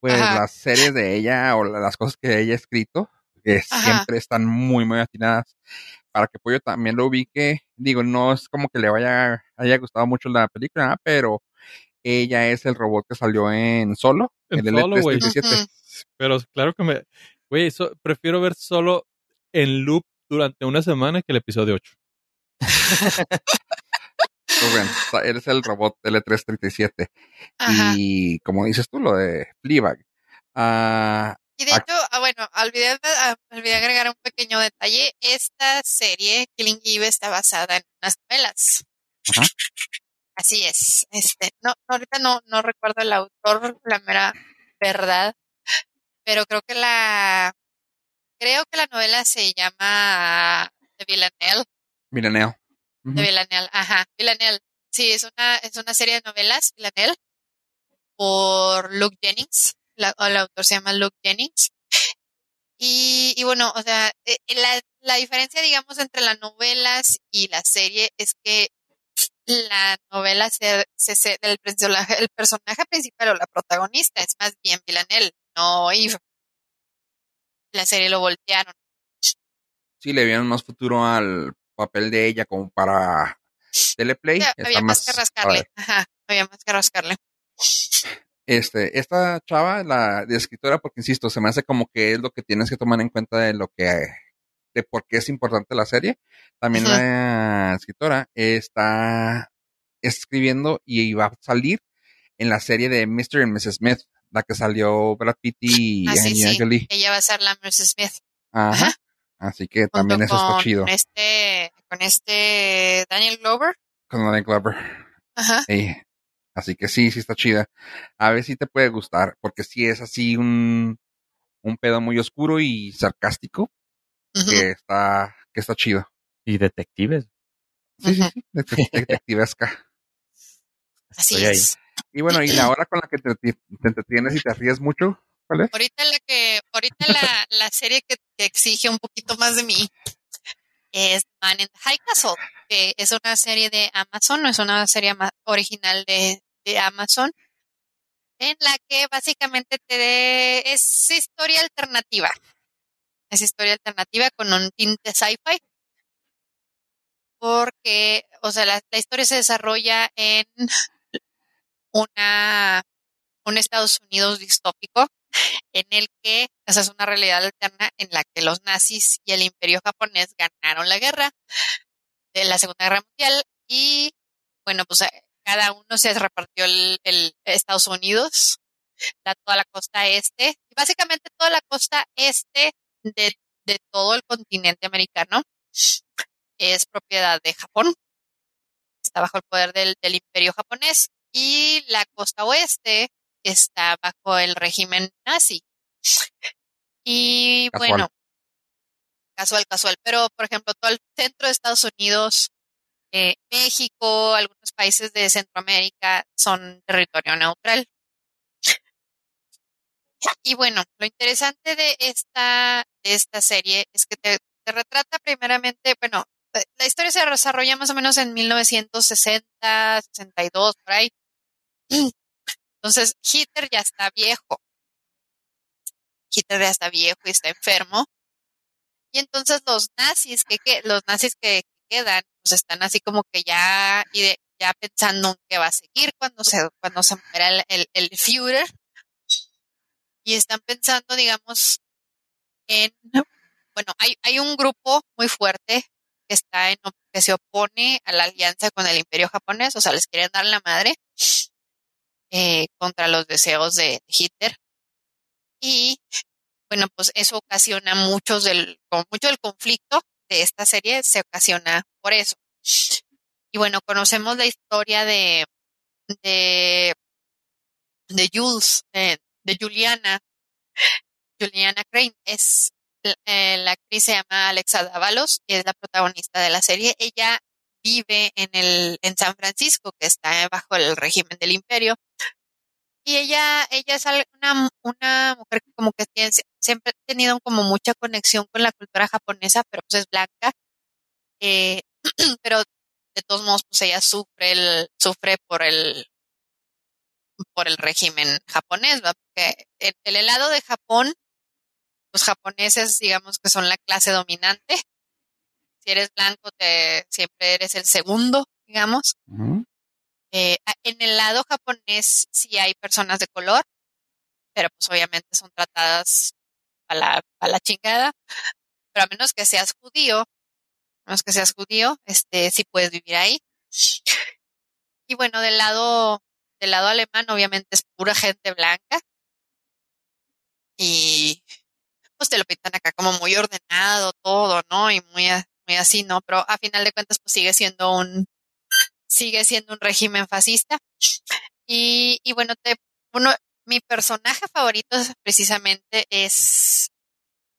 Pues Ajá. las series de ella o la- las cosas que ella ha escrito que Ajá. siempre están muy, muy atinadas. Para que Pollo también lo ubique, digo, no es como que le vaya haya gustado mucho la película, ¿verdad? pero ella es el robot que salió en Solo, En el Solo, güey. L337. Ujú. Pero claro que me. Güey, prefiero ver solo en loop durante una semana que el episodio 8. Pues bueno, o sea, él es el robot L337. Ajá. Y como dices tú, lo de Fleabag. Ah, Y de hecho, ah, bueno, olvidé, ah, olvidé agregar un pequeño detalle. Esta serie, Killing Eve, está basada en unas novelas. Ajá. Así es. Este, no, no, ahorita no, no recuerdo el autor, la mera verdad, pero creo que la, creo que la novela se llama The Villanelle, Mireneo. Ujú. de Villanelle, ajá, Villanelle. Sí, es una, es una serie de novelas, Villanelle, por Luke Jennings. La, el autor se llama Luke Jennings. Y, y bueno, o sea, eh, la, la diferencia, digamos, entre las novelas y la serie es que la novela se, se, se- el, personaje, el personaje principal o la protagonista es más bien Villanelle, no Eve. La serie lo voltearon. Sí, le vieron más futuro al papel de ella como para Teleplay. Había, más que rascarle. Ajá, había más que rascarle. Este, esta chava, la de escritora, porque insisto, se me hace como que es lo que tienes que tomar en cuenta de lo que, de por qué es importante la serie. También la escritora está escribiendo y va a salir en la serie de Mr. y Mrs. Smith, la que salió Brad Pitt y Ah, sí, Angelina sí. Jolie. Ella va a ser la Mrs. Smith. Ajá. Ajá. Así que junto también eso está con chido. Este, con este Daniel Glover. Con Danny Glover. Ajá. Sí. Así que sí, sí está chida. A ver si te puede gustar, porque sí es así un, un pedo muy oscuro y sarcástico que está, que está chido. y detectives. Sí, sí, sí, detec- detectivesca. Así Estoy ahí. Y bueno, y la hora con la que te, te entretienes y te ríes mucho, ¿cuál es? Ahorita la que, ahorita la, la serie que, que exige un poquito más de mí es Man in the High Castle, que es una serie de Amazon, no es una serie original de, de Amazon, en la que básicamente te de- es historia alternativa. Es historia alternativa con un tinte sci-fi. Porque, o sea, la, la historia se desarrolla en una, un Estados Unidos distópico en el que esa es una realidad alterna en la que los nazis y el imperio japonés ganaron la guerra de la Segunda Guerra Mundial y bueno, pues cada uno se repartió el, el Estados Unidos, la, toda la costa este, y básicamente toda la costa este de, de todo el continente americano es propiedad de Japón, está bajo el poder del, del imperio japonés y la costa oeste está bajo el régimen nazi. Y Casual. bueno, casual, casual, pero por ejemplo, todo el centro de Estados Unidos, eh, México, algunos países de Centroamérica son territorio neutral. Y bueno, lo interesante de esta, de esta serie es que te, te retrata primeramente, bueno, eh, la historia se desarrolla más o menos en 1960, 62, por ahí. Entonces, Hitler ya está viejo. Hitler ya está viejo y está enfermo. Y entonces los nazis que, que los nazis que quedan, pues están así como que ya ya pensando en qué va a seguir cuando se cuando se muera el, el, el Führer. Y están pensando, digamos, en bueno, hay, hay un grupo muy fuerte que está en que se opone a la alianza con el Imperio japonés, o sea, les quieren dar la madre eh, contra los deseos de Hitler. Y bueno, pues eso ocasiona muchos del, mucho del conflicto de esta serie se ocasiona por eso. Y bueno, conocemos la historia de, de de Jules, eh, de Juliana, Juliana Crane. Es eh, la actriz se llama Alexa Davalos y es la protagonista de la serie. Ella vive en el en San Francisco, que está bajo el régimen del imperio. Y ella, ella es una, una mujer que como que siempre ha tenido como mucha conexión con la cultura japonesa, pero pues es blanca. Eh, pero de todos modos, pues ella sufre el, sufre por el por el régimen japonés, ¿va? el, el helado de Japón los japoneses, digamos que son la clase dominante. Si eres blanco, te, siempre eres el segundo, digamos. eh, en el lado japonés sí hay personas de color, pero pues obviamente son tratadas a la, a la chingada. Pero a menos que seas judío, a menos que seas judío, este, sí puedes vivir ahí. Y bueno, del lado, del lado alemán, obviamente es pura gente blanca. Y pues te lo pintan acá como muy ordenado todo, ¿no? Y muy, muy así, ¿no? Pero a final de cuentas, pues sigue siendo un, sigue siendo un régimen fascista. Y, y bueno, te, uno, mi personaje favorito precisamente es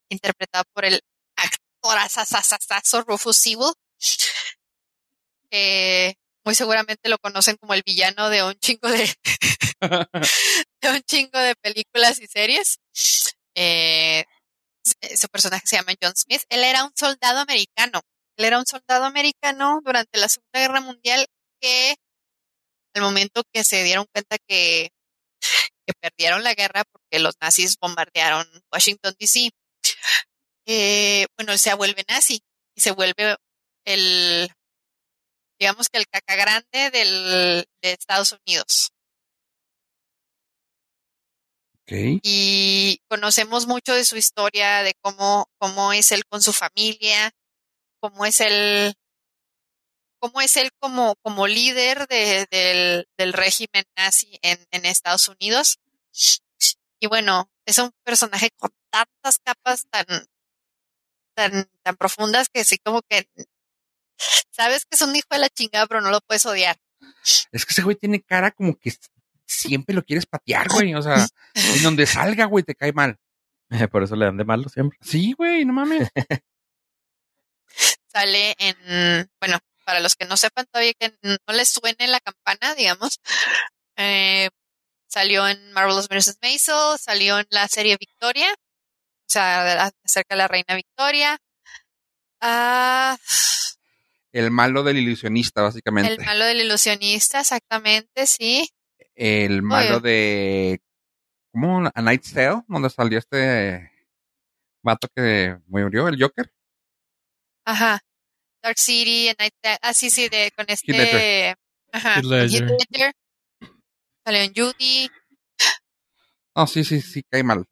interpretado por el actor asasasazo Rufus Sewell, que muy seguramente lo conocen como el villano de un chingo de, de un chingo de películas y series. Eh, su personaje se llama John Smith. Él era un soldado americano. Él era un soldado americano durante la Segunda Guerra Mundial que al momento que se dieron cuenta que, que perdieron la guerra porque los nazis bombardearon Washington, D.C., eh, bueno, él se vuelve nazi y se vuelve el, digamos que el caca grande del, de Estados Unidos. Okay. Y conocemos mucho de su historia, de cómo, cómo es él con su familia, cómo es él, cómo es él como, como líder de, del, del, régimen nazi en, en, Estados Unidos. Y bueno, es un personaje con tantas capas tan, tan, tan profundas que sí como que sabes que es un hijo de la chingada, pero no lo puedes odiar. Es que ese güey tiene cara como que siempre lo quieres patear, güey. O sea, en donde salga, güey, te cae mal. Por eso le dan de malo siempre. Sí, güey, no mames. Sale en, bueno, para los que no sepan todavía que no les suene la campana, digamos, eh, salió en Marvelous Mrs. Maisel, salió en la serie Victoria, o sea, acerca de la reina Victoria. Uh, el malo del ilusionista, básicamente. El malo del ilusionista, exactamente, sí el malo Oye. de ¿cómo? A Night's Tale, donde salió este vato que murió, el Joker. Ajá. Dark City, and Night ah sí sí de con este Ledger. ajá, Heath Ledger. Heath Ledger. Salió en Judy. No, sí, sí, sí, cae mal.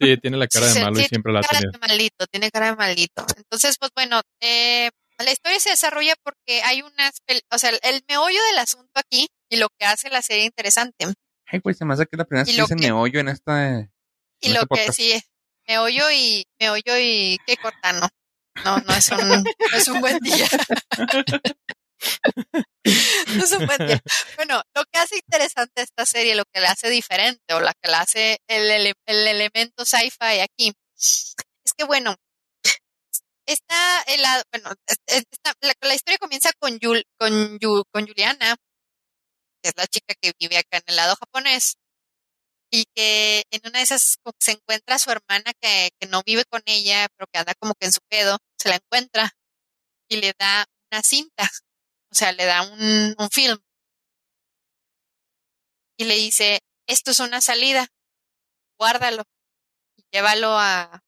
Sí, tiene la cara de Sí, malo y tiene siempre la ha cara tenido. de maldito, tiene cara de maldito. Entonces, pues bueno, eh, la historia se desarrolla porque hay unas, o sea, el, el meollo del asunto aquí y lo que hace la serie interesante Ay, güey, se me hace que es la primera vez que lo dice que- neollo en esta. y En lo este que sí, meollo y meollo y qué cortano. No, no es un, no es un buen día. no es un buen día. Bueno, lo que hace interesante esta serie, lo que la hace diferente o la que la hace el, ele- el elemento sci-fi aquí, es que bueno, está el lado- bueno, es- es- está- la, la historia comienza con, Yul, con, Yu- con Juliana, que es la chica que vive acá en el lado japonés, y que en una de esas se encuentra a su hermana que, que no vive con ella, pero que anda como que en su pedo, se la encuentra y le da una cinta, o sea, le da un, un film. Y le dice, esto es una salida, guárdalo y llévalo a,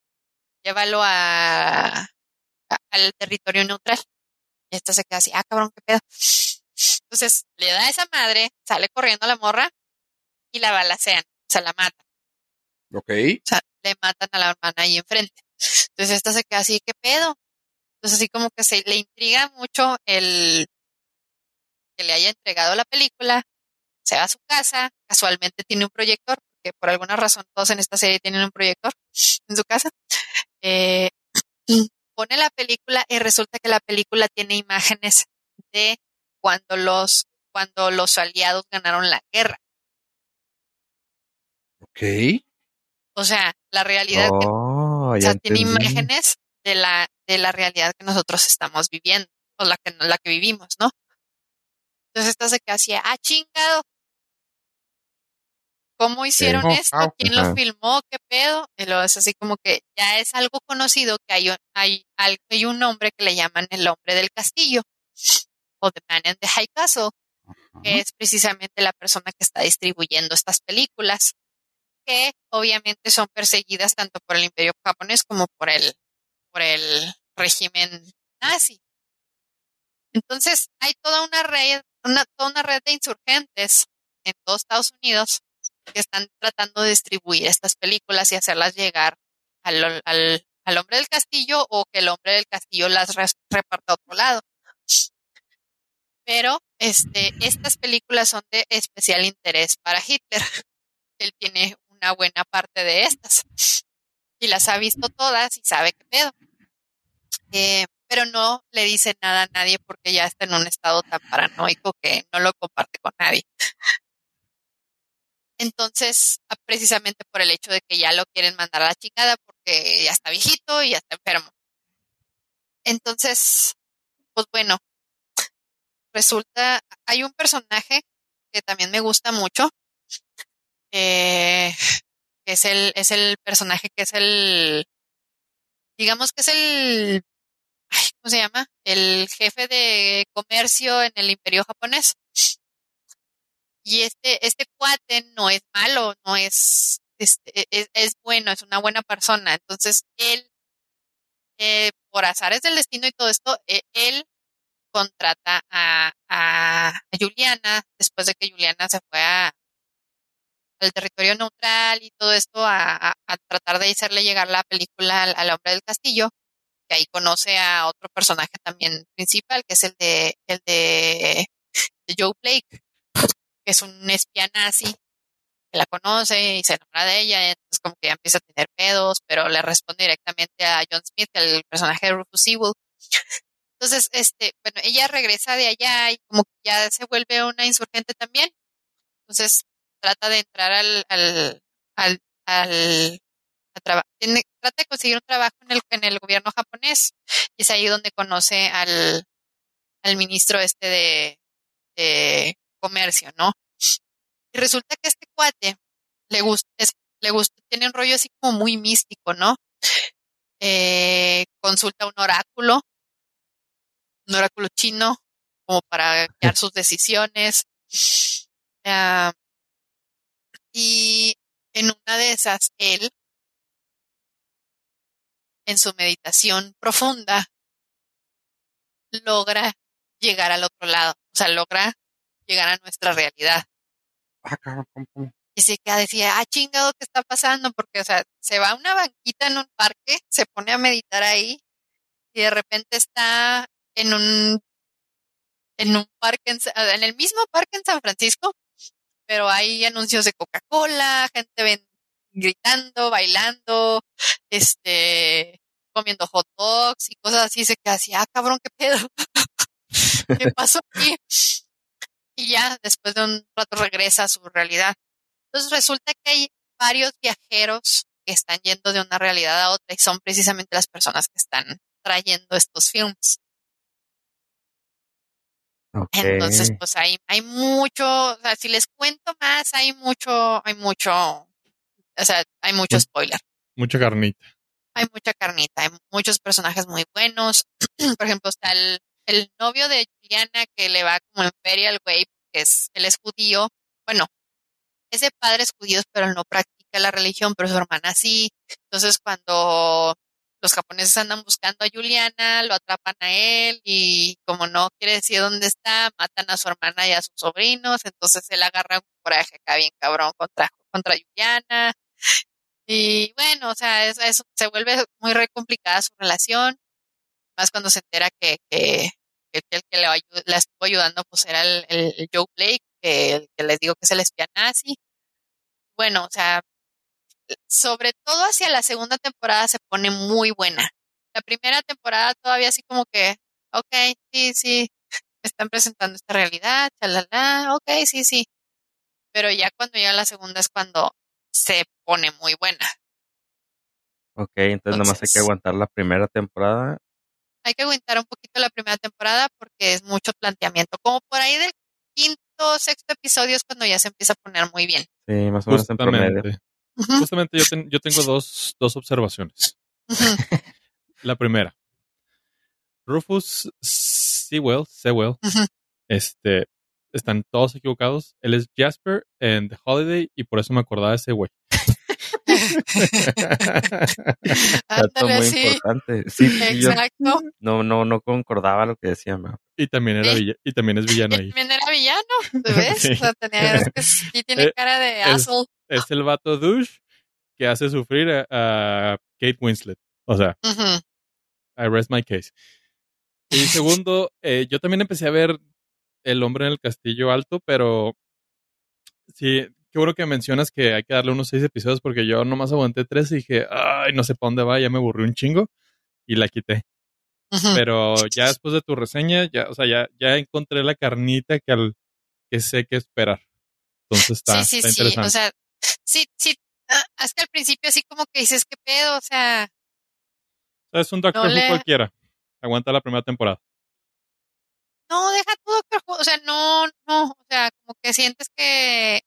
llévalo a, a- al territorio neutral. Y esta se queda así, ah, cabrón, qué pedo. Entonces le da a esa madre, sale corriendo la morra y la balacean, o sea, la matan. Ok. O sea, le matan a la hermana ahí enfrente. Entonces esta se queda así, ¿qué pedo? Entonces así como que se le intriga mucho el que le haya entregado la película, se va a su casa, casualmente tiene un proyector, porque por alguna razón todos en esta serie tienen un proyector en su casa. Eh, pone la película y resulta que la película tiene imágenes de cuando los cuando los aliados ganaron la guerra. Ok. O sea, la realidad que Oh, o ya sea, tiene imágenes de la, de la realidad que nosotros estamos viviendo, o la que, la que vivimos, ¿no? Entonces esta se queda así, ah, chingado. ¿Cómo hicieron Oh, esto? ¿Quién lo filmó? ¿Qué pedo? Y luego es así como que ya es algo conocido que hay, un- hay, hay un hombre que le llaman el hombre del castillo, o The Man in the High Castle, que es precisamente la persona que está distribuyendo estas películas, que obviamente son perseguidas tanto por el imperio japonés como por el, por el régimen nazi. Entonces, hay toda una red, una, toda una red de insurgentes en todos Estados Unidos que están tratando de distribuir estas películas y hacerlas llegar al, al, al hombre del castillo o que el hombre del castillo las reparta a otro lado. Pero este, estas películas son de especial interés para Hitler. Él tiene una buena parte de estas y las ha visto todas y sabe qué pedo. Eh, pero no le dice nada a nadie porque ya está en un estado tan paranoico que no lo comparte con nadie. Entonces, ah, precisamente por el hecho de que ya lo quieren mandar a la chingada porque ya está viejito y ya está enfermo. Entonces, pues bueno, resulta, hay un personaje que también me gusta mucho, eh, que es el, es el personaje que es el, digamos que es el, ¿cómo se llama? El jefe de comercio en el imperio japonés. Y este, este cuate no es malo, no es, este, es, es bueno, es una buena persona. Entonces, él, eh, por azares del destino y todo esto, eh, él contrata a, a Juliana, después de que Juliana se fue a, al territorio neutral y todo esto, a, a, tratar de hacerle llegar la película al, al hombre del castillo, que ahí conoce a otro personaje también principal, que es el de, el de, de Joe Blake, que es un espía nazi, que la conoce y se enamora de ella, entonces como que ya empieza a tener pedos, pero le responde directamente a John Smith, el personaje de Rufus Sewell. Entonces, este, bueno, ella regresa de allá y como que ya se vuelve una insurgente también. Entonces, trata de entrar al, al, al, trata de conseguir un trabajo en el, en el gobierno japonés. Y es ahí donde conoce al, al ministro este de, de comercio, ¿no? Y resulta que este cuate le gusta, es, le gusta, tiene un rollo así como muy místico, ¿no? Eh, consulta un oráculo, un oráculo chino, como para guiar sus decisiones. Y en una de esas, él, en su meditación profunda, logra llegar al otro lado, o sea, logra llegar a nuestra realidad. Ah. Y se queda decía, ah, chingado, ¿qué está pasando? Porque, o sea, se va a una banquita en un parque, se pone a meditar ahí y de repente está en un en un parque, en, Sa- en el mismo parque en San Francisco, pero hay anuncios de Coca-Cola, gente ven- gritando, bailando, este, comiendo hot dogs y cosas así, se queda así, ah, cabrón, qué pedo, ¿qué pasó aquí? Y ya después de un rato regresa a su realidad. Entonces resulta que hay varios viajeros que están yendo de una realidad a otra y son precisamente las personas que están trayendo estos films. Entonces, pues hay, hay mucho, o sea, si les cuento más, hay mucho, hay mucho, o sea, hay mucho spoiler, Mucha carnita. hay mucha carnita, hay muchos personajes muy buenos. Por ejemplo, está el, el novio de Juliana que le va como en feria al güey, porque es, él es judío. Bueno, es de padres judíos, pero él no practica la religión, pero su hermana sí. Entonces, cuando los japoneses andan buscando a Juliana, lo atrapan a él y como no quiere decir dónde está, matan a su hermana y a sus sobrinos. Entonces, él agarra un coraje acá bien cabrón contra, contra Juliana. Y bueno, o sea, es, es- se vuelve muy re complicada su relación, más cuando se entera que, que, que el que ayu- la estuvo ayudando pues era el- el Joe Blake, que, el que les digo que es el espía nazi. Bueno, o sea, sobre todo hacia la segunda temporada se pone muy buena. La primera temporada todavía así como que, ok, sí, sí, me están presentando esta realidad, chalala, ok, sí, sí. Pero ya cuando llega la segunda es cuando se pone muy buena. Ok, entonces nomás hay que Entonces- aguantar la primera temporada. Hay que aguantar un poquito la primera temporada porque es mucho planteamiento. Como por ahí del quinto, sexto episodio es cuando ya se empieza a poner muy bien. Sí, más o menos en promedio. Justamente. Yo, ten- yo tengo dos, dos observaciones. La primera. Rufus Sewell, Sewell este, están todos equivocados. Él es Jasper en The Holiday y por eso me acordaba de ese güey. Dato muy sí. importante. Sí, Exacto. no, no, no concordaba lo que decían. ¿verdad? y también era Sí. y también es villano ahí. También era villano, ¿ves? Sí. O sea, tenía, es que sí tiene Eh, cara de asshole. Es el vato douche que hace sufrir a, a Kate Winslet. O sea. I rest my case. Y segundo, eh, yo también empecé a ver El hombre en el castillo alto, pero sí, qué bueno que mencionas que hay que darle unos seis episodios porque yo nomás aguanté tres y dije, ay, no sé para dónde va, ya me aburrí un chingo y la quité. Pero ya después de tu reseña, ya, o sea, ya, ya encontré la carnita que al que sé que esperar. Entonces está, sí, sí, está sí. interesante. O sea, sí, sí. ah, Hasta el principio así como que dices, ¿qué pedo? O sea, O sea, es un Doctor no Who le- cualquiera. Aguanta la primera temporada. no, deja todo Doctor Who, O sea, no, no. O sea, como que sientes que...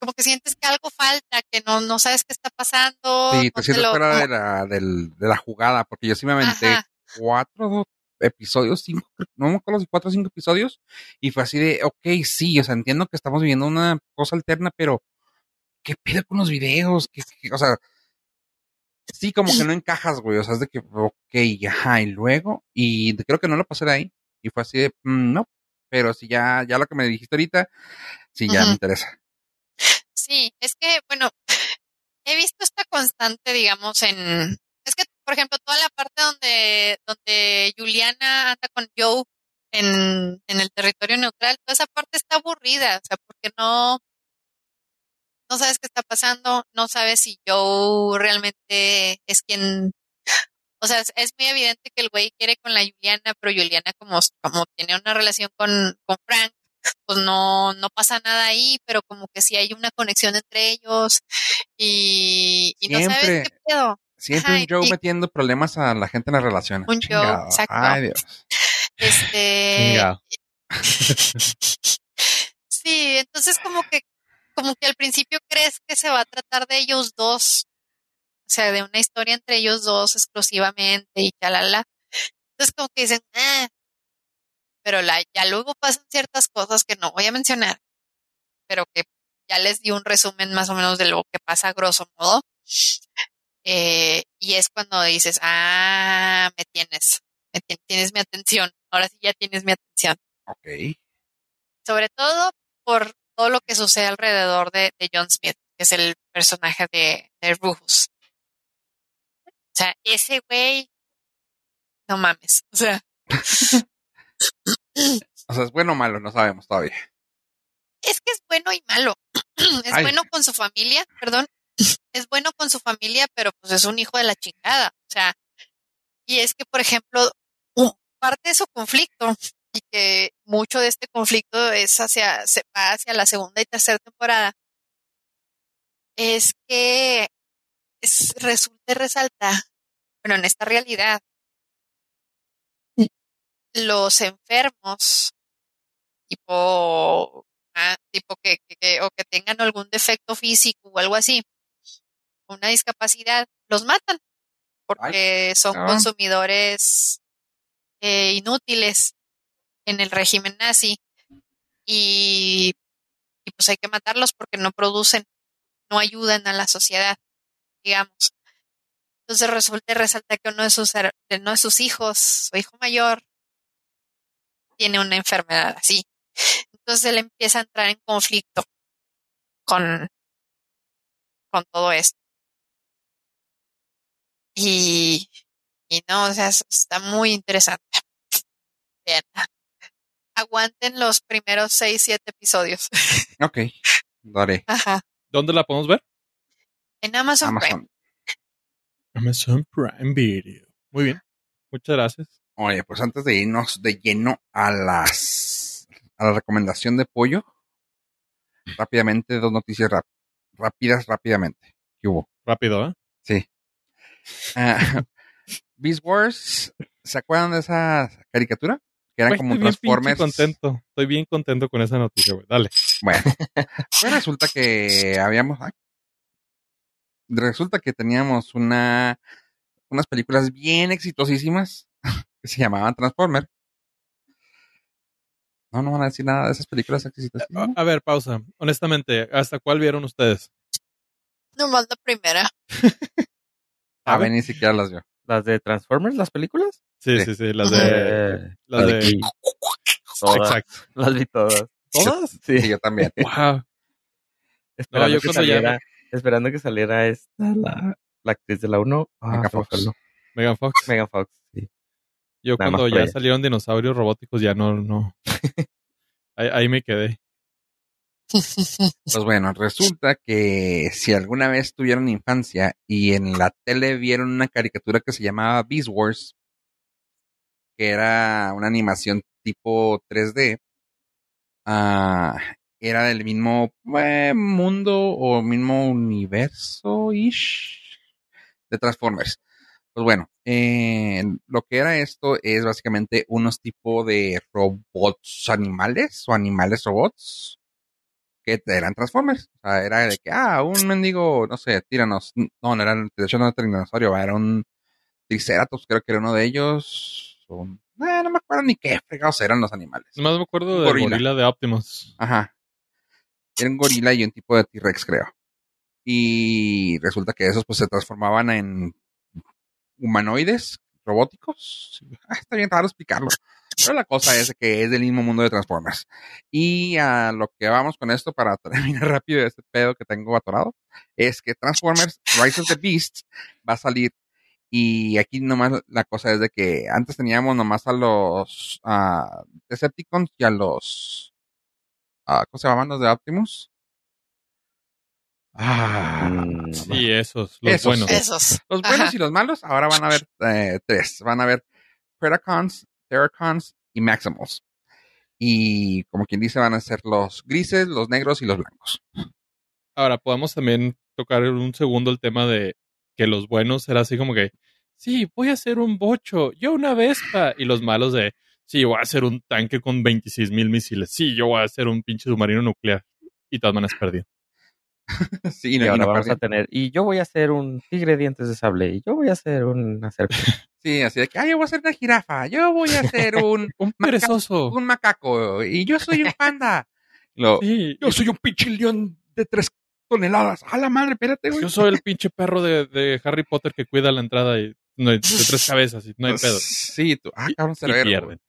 Como que sientes que algo falta, que no, no sabes qué está pasando. Sí, no te sientes lo- fuera de la, del- de la jugada, porque yo sí me aventé Ajá. cuatro episodios, cinco, no me acuerdo si cuatro o cinco episodios, y fue así de, ok, sí, o sea, entiendo que estamos viviendo una cosa alterna, pero ¿qué pedo con los videos? ¿Qué- qué- o sea, sí, como que no encajas, güey, o sea, es de que, ok, ajá, y luego, y creo que no lo pasé de ahí, y fue así de, mm, no, pero si ya, ya lo que me dijiste ahorita, sí, ya me interesa. Sí, es que, bueno, he visto esta constante, digamos, en... Por ejemplo, toda la parte donde, donde Juliana anda con Joe en, en el territorio neutral, toda esa parte está aburrida, o sea, porque no, no sabes qué está pasando, no sabes si Joe realmente es quien... O sea, es, muy evidente que el güey quiere con la Juliana, pero Juliana como, como tiene una relación con, con Frank, pues no, no pasa nada ahí, pero como que sí hay una conexión entre ellos y, y no sabes qué pedo. Siempre Ajá, un Joe y- metiendo problemas a la gente en las relaciones. Un Joe, Chingado. exacto. Ay, Dios. Este, sí, entonces como que, como que al principio crees que se va a tratar de ellos dos, o sea, de una historia entre ellos dos exclusivamente y chalala. Entonces como que dicen, ah, pero la, ya luego pasan ciertas cosas que no voy a mencionar, pero que ya les di un resumen más o menos de lo que pasa a grosso modo. Eh, y es cuando dices, ah, me tienes, me tien- tienes mi atención, ahora sí ya tienes mi atención. Ok. Sobre todo por todo lo que sucede alrededor de, de John Smith, que es el personaje de, de Rufus. O sea, ese güey, no mames, o sea, O sea, es bueno o malo, no sabemos todavía. es que es bueno y malo. Es Ay. bueno con su familia, perdón. Es bueno con su familia, pero pues es un hijo de la chingada. O sea, y es que, por ejemplo, parte de su conflicto y que mucho de este conflicto es hacia, se va hacia la segunda y tercera temporada, es que es, resulta y resalta, bueno, en esta realidad, los enfermos, tipo, ah, tipo que, que- que- o que tengan algún defecto físico o algo así, una discapacidad, los matan porque son ah. consumidores eh, inútiles en el régimen nazi y, y pues hay que matarlos porque no producen, no ayudan a la sociedad, digamos. Entonces resulta y resalta que uno de sus, de uno de sus hijos, su hijo mayor, tiene una enfermedad así. Entonces él empieza a entrar en conflicto con, con todo esto. Y, y no, o sea, es- está muy interesante. Bien. Aguanten los primeros seis, siete episodios. Ok. Daré. Ajá. ¿Dónde la podemos ver? En Amazon, Prime. Amazon. Amazon Prime Video. Muy bien. Muchas gracias. Oye, pues antes de irnos de lleno a las a la recomendación de pollo, rápidamente dos noticias rap- rápidas, rápidamente. ¿Qué hubo? Rápido, ¿eh? Sí. Ah, Beast Wars, ¿se acuerdan de esa caricatura? Que eran Güey, como estoy bien Transformers. contento. Estoy bien contento con esa noticia, güey. Dale. Bueno, pues resulta que habíamos. Resulta que teníamos una unas películas bien exitosísimas que se llamaban Transformer. No, no van a decir nada de esas películas exitosísimas. A, a ver, pausa. Honestamente, ¿hasta cuál vieron ustedes? Nomás la primera. A ver, ni siquiera las vio. ¿Las de Transformers, las películas? Sí, Sí. sí, sí. Las de. Eh, Las de. Todas. Exacto. Las vi todas. ¿Todas? Sí. Sí, yo también. Wow. Esperando, yo que ya- saliera, esperando que saliera esta, la, la actriz de la 1. Ah, Megan Fox. Megan Fox. Megan Fox, sí. Yo Nada cuando ya salieron dinosaurios robóticos ya no, no. ahí, ahí me quedé. Pues bueno, resulta que si alguna vez tuvieron infancia y en la tele vieron una caricatura que se llamaba Beast Wars, que era una animación tipo 3D, ah, era del mismo eh, mundo o mismo universo-ish de Transformers. Pues bueno, eh, lo que era esto es básicamente unos tipos de robots animales o animales robots que eran Transformers. O sea, era de que, ah, un mendigo, no sé, tíranos. No, no era, de hecho no era tiranosaurio, era un Triceratops, creo que era uno de ellos. un- eh, no me acuerdo ni qué fregados eran los animales. Nomás me acuerdo del gorila. gorila. de Optimus. Ajá. Era un gorila y un tipo de T-Rex, creo. Y resulta que esos pues se transformaban en humanoides robóticos. Ah, está bien raro explicarlo. Pero la cosa es que es del mismo mundo de Transformers. Y a lo que vamos con esto para terminar rápido este pedo que tengo atorado, es que Transformers Rise of the Beasts va a salir. Y aquí nomás la cosa es de que antes teníamos nomás a los ah, Decepticons y a los ah, ¿cómo se llaman los de Optimus? Ah, Sí, esos, los Esos. buenos. Esos. los buenos Ajá. y los malos, ahora van a haber eh, tres. Van a haber Predacons, Terracons y Maximals. Y como quien dice, van a ser los grises, los negros y los blancos. Ahora, podemos también tocar un segundo el tema de que los buenos era así como que, sí, voy a hacer un bocho, yo una vespa. Y los malos de, sí, voy a hacer un tanque con 26 mil misiles. Sí, yo voy a hacer un pinche submarino nuclear. Y todas maneras perdido. sí, Y no- y ahora no vamos a tener. Y yo voy a hacer un tigre dientes de sable. Y yo voy a hacer serpiente. Sí, así de que, ah, yo voy a ser una jirafa, yo voy a ser un, Un perezoso. un macaco y yo soy un panda. Lo- Sí, yo soy un pinche león de tres toneladas. A la madre, espérate, güey. yo soy el pinche perro de, de Harry Potter que cuida la entrada y no hay, de tres cabezas y no hay pedo. Sí, tú, ah, cabrón, Y pierden.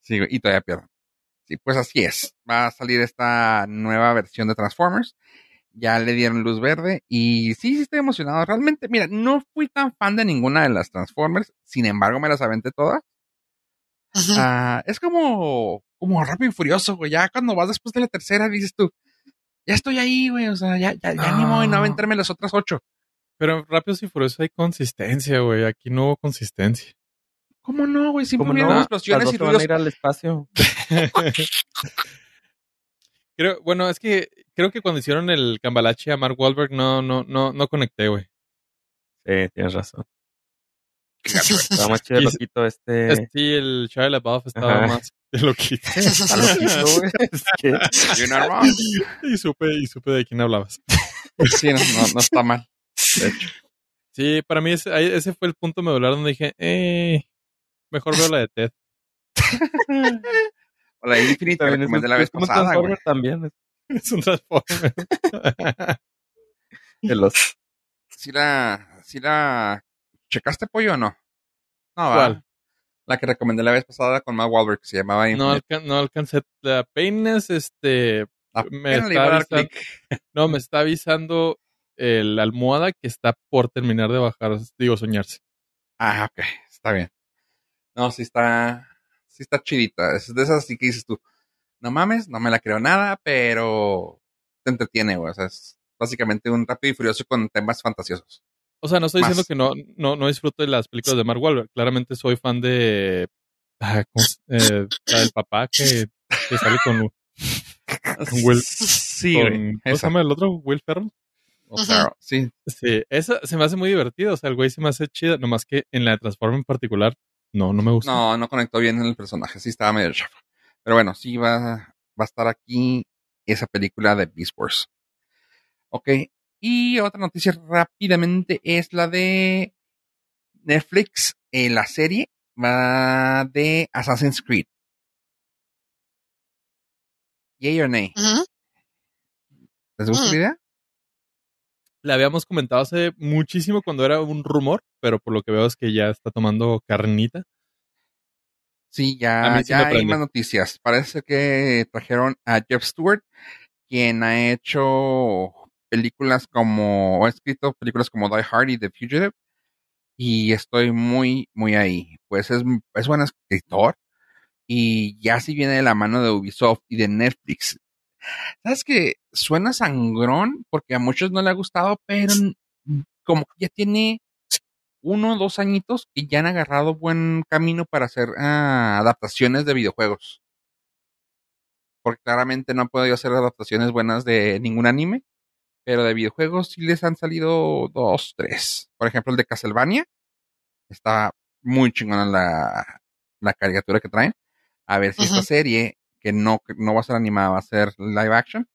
Sí, güey, y todavía pierden. Sí, pues así es. Va a salir esta nueva versión de Transformers. Ya le dieron luz verde y sí, sí estoy emocionado. Realmente, mira, no fui tan fan de ninguna de las Transformers. Sin embargo, me las aventé todas. Ah, es como, como rápido y furioso, güey. Ya cuando vas después de la tercera, dices tú, ya estoy ahí, güey. O sea, ya, ya, ya ni modo de no aventarme las otras ocho. Pero en Rápidos y Furiosos hay consistencia, güey. Aquí no hubo consistencia. ¿Cómo no, güey? Siempre ¿Cómo hubieron no? Las explosiones y se van a ruidos. ir al espacio. creo, bueno, es que creo que cuando hicieron el Cambalache a Mark Wahlberg no, no, no, no conecté, güey. Sí, tienes razón. Estaba más chido loquito este. Es- Sí, el Shia LaBeouf estaba Ajá. más de lo que Está loquito, güey. Es que You're not wrong. y supe y supe de quién hablabas. Sí, no, no, no está mal. De hecho. Sí, para mí ese, ese fue el punto medular donde dije, eh, mejor veo la de Ted. O la de Infinite que también es, recomendé un- la vez pasada, güey. Transformer también. Es un Transformer. Los ¿Sí la, sí la checaste pollo o no? No, va. ¿Cuál? La que recomendé la vez pasada con Mark Wahlberg que se llamaba No, Infinite. alca- no alcancé. Apenas este. me está clic. No, me está avisando el almohada que está por terminar de bajar, digo, soñarse. Ah, ok, está bien. No, sí está, sí está chidita. Es de esas así que dices tú, no mames, no me la creo nada, pero te entretiene, güey. O sea, es básicamente un rápido y furioso con temas fantasiosos. O sea, no estoy Más. diciendo que no, no, no disfruto de las películas de Mark Wahlberg. Claramente soy fan de. ah, ¿cómo se- eh, la del papá que, que sale con. Will- sí, con- güey. ¿Cómo se llama el otro? Will Ferrell. O sea, sí. Sí, esa se me hace muy divertido. O sea, el güey se me hace chida. Nomás que en la de Transform en particular, no, no me gusta. No, no conectó bien en el personaje. Sí, estaba medio chafa. Pero bueno, sí va, va a estar aquí esa película de Beast Wars. Ok. Y otra noticia rápidamente es la de Netflix. Eh, la serie va de Assassin's Creed. Yay or nay? ¿Les gusta Mm. la idea? La habíamos comentado hace muchísimo cuando era un rumor, pero por lo que veo es que ya está tomando carnita. Sí, ya, sí ya hay más noticias. Parece que trajeron a Jeff Stewart, quien ha hecho películas como, o ha escrito películas como Die Hard y The Fugitive. Y estoy muy, muy ahí. Pues es, es buen escritor. Y ya si viene de la mano de Ubisoft y de Netflix. ¿Sabes que Suena sangrón porque a muchos no le ha gustado, pero como que ya tiene uno o dos añitos y ya han agarrado buen camino para hacer ah, adaptaciones de videojuegos. Porque claramente no han podido hacer adaptaciones buenas de ningún anime, pero de videojuegos sí les han salido dos, tres. Por ejemplo, el de Castlevania. Está muy chingona la, la caricatura que traen. A ver si esta serie, que no, que no va a ser animada, va a ser live action.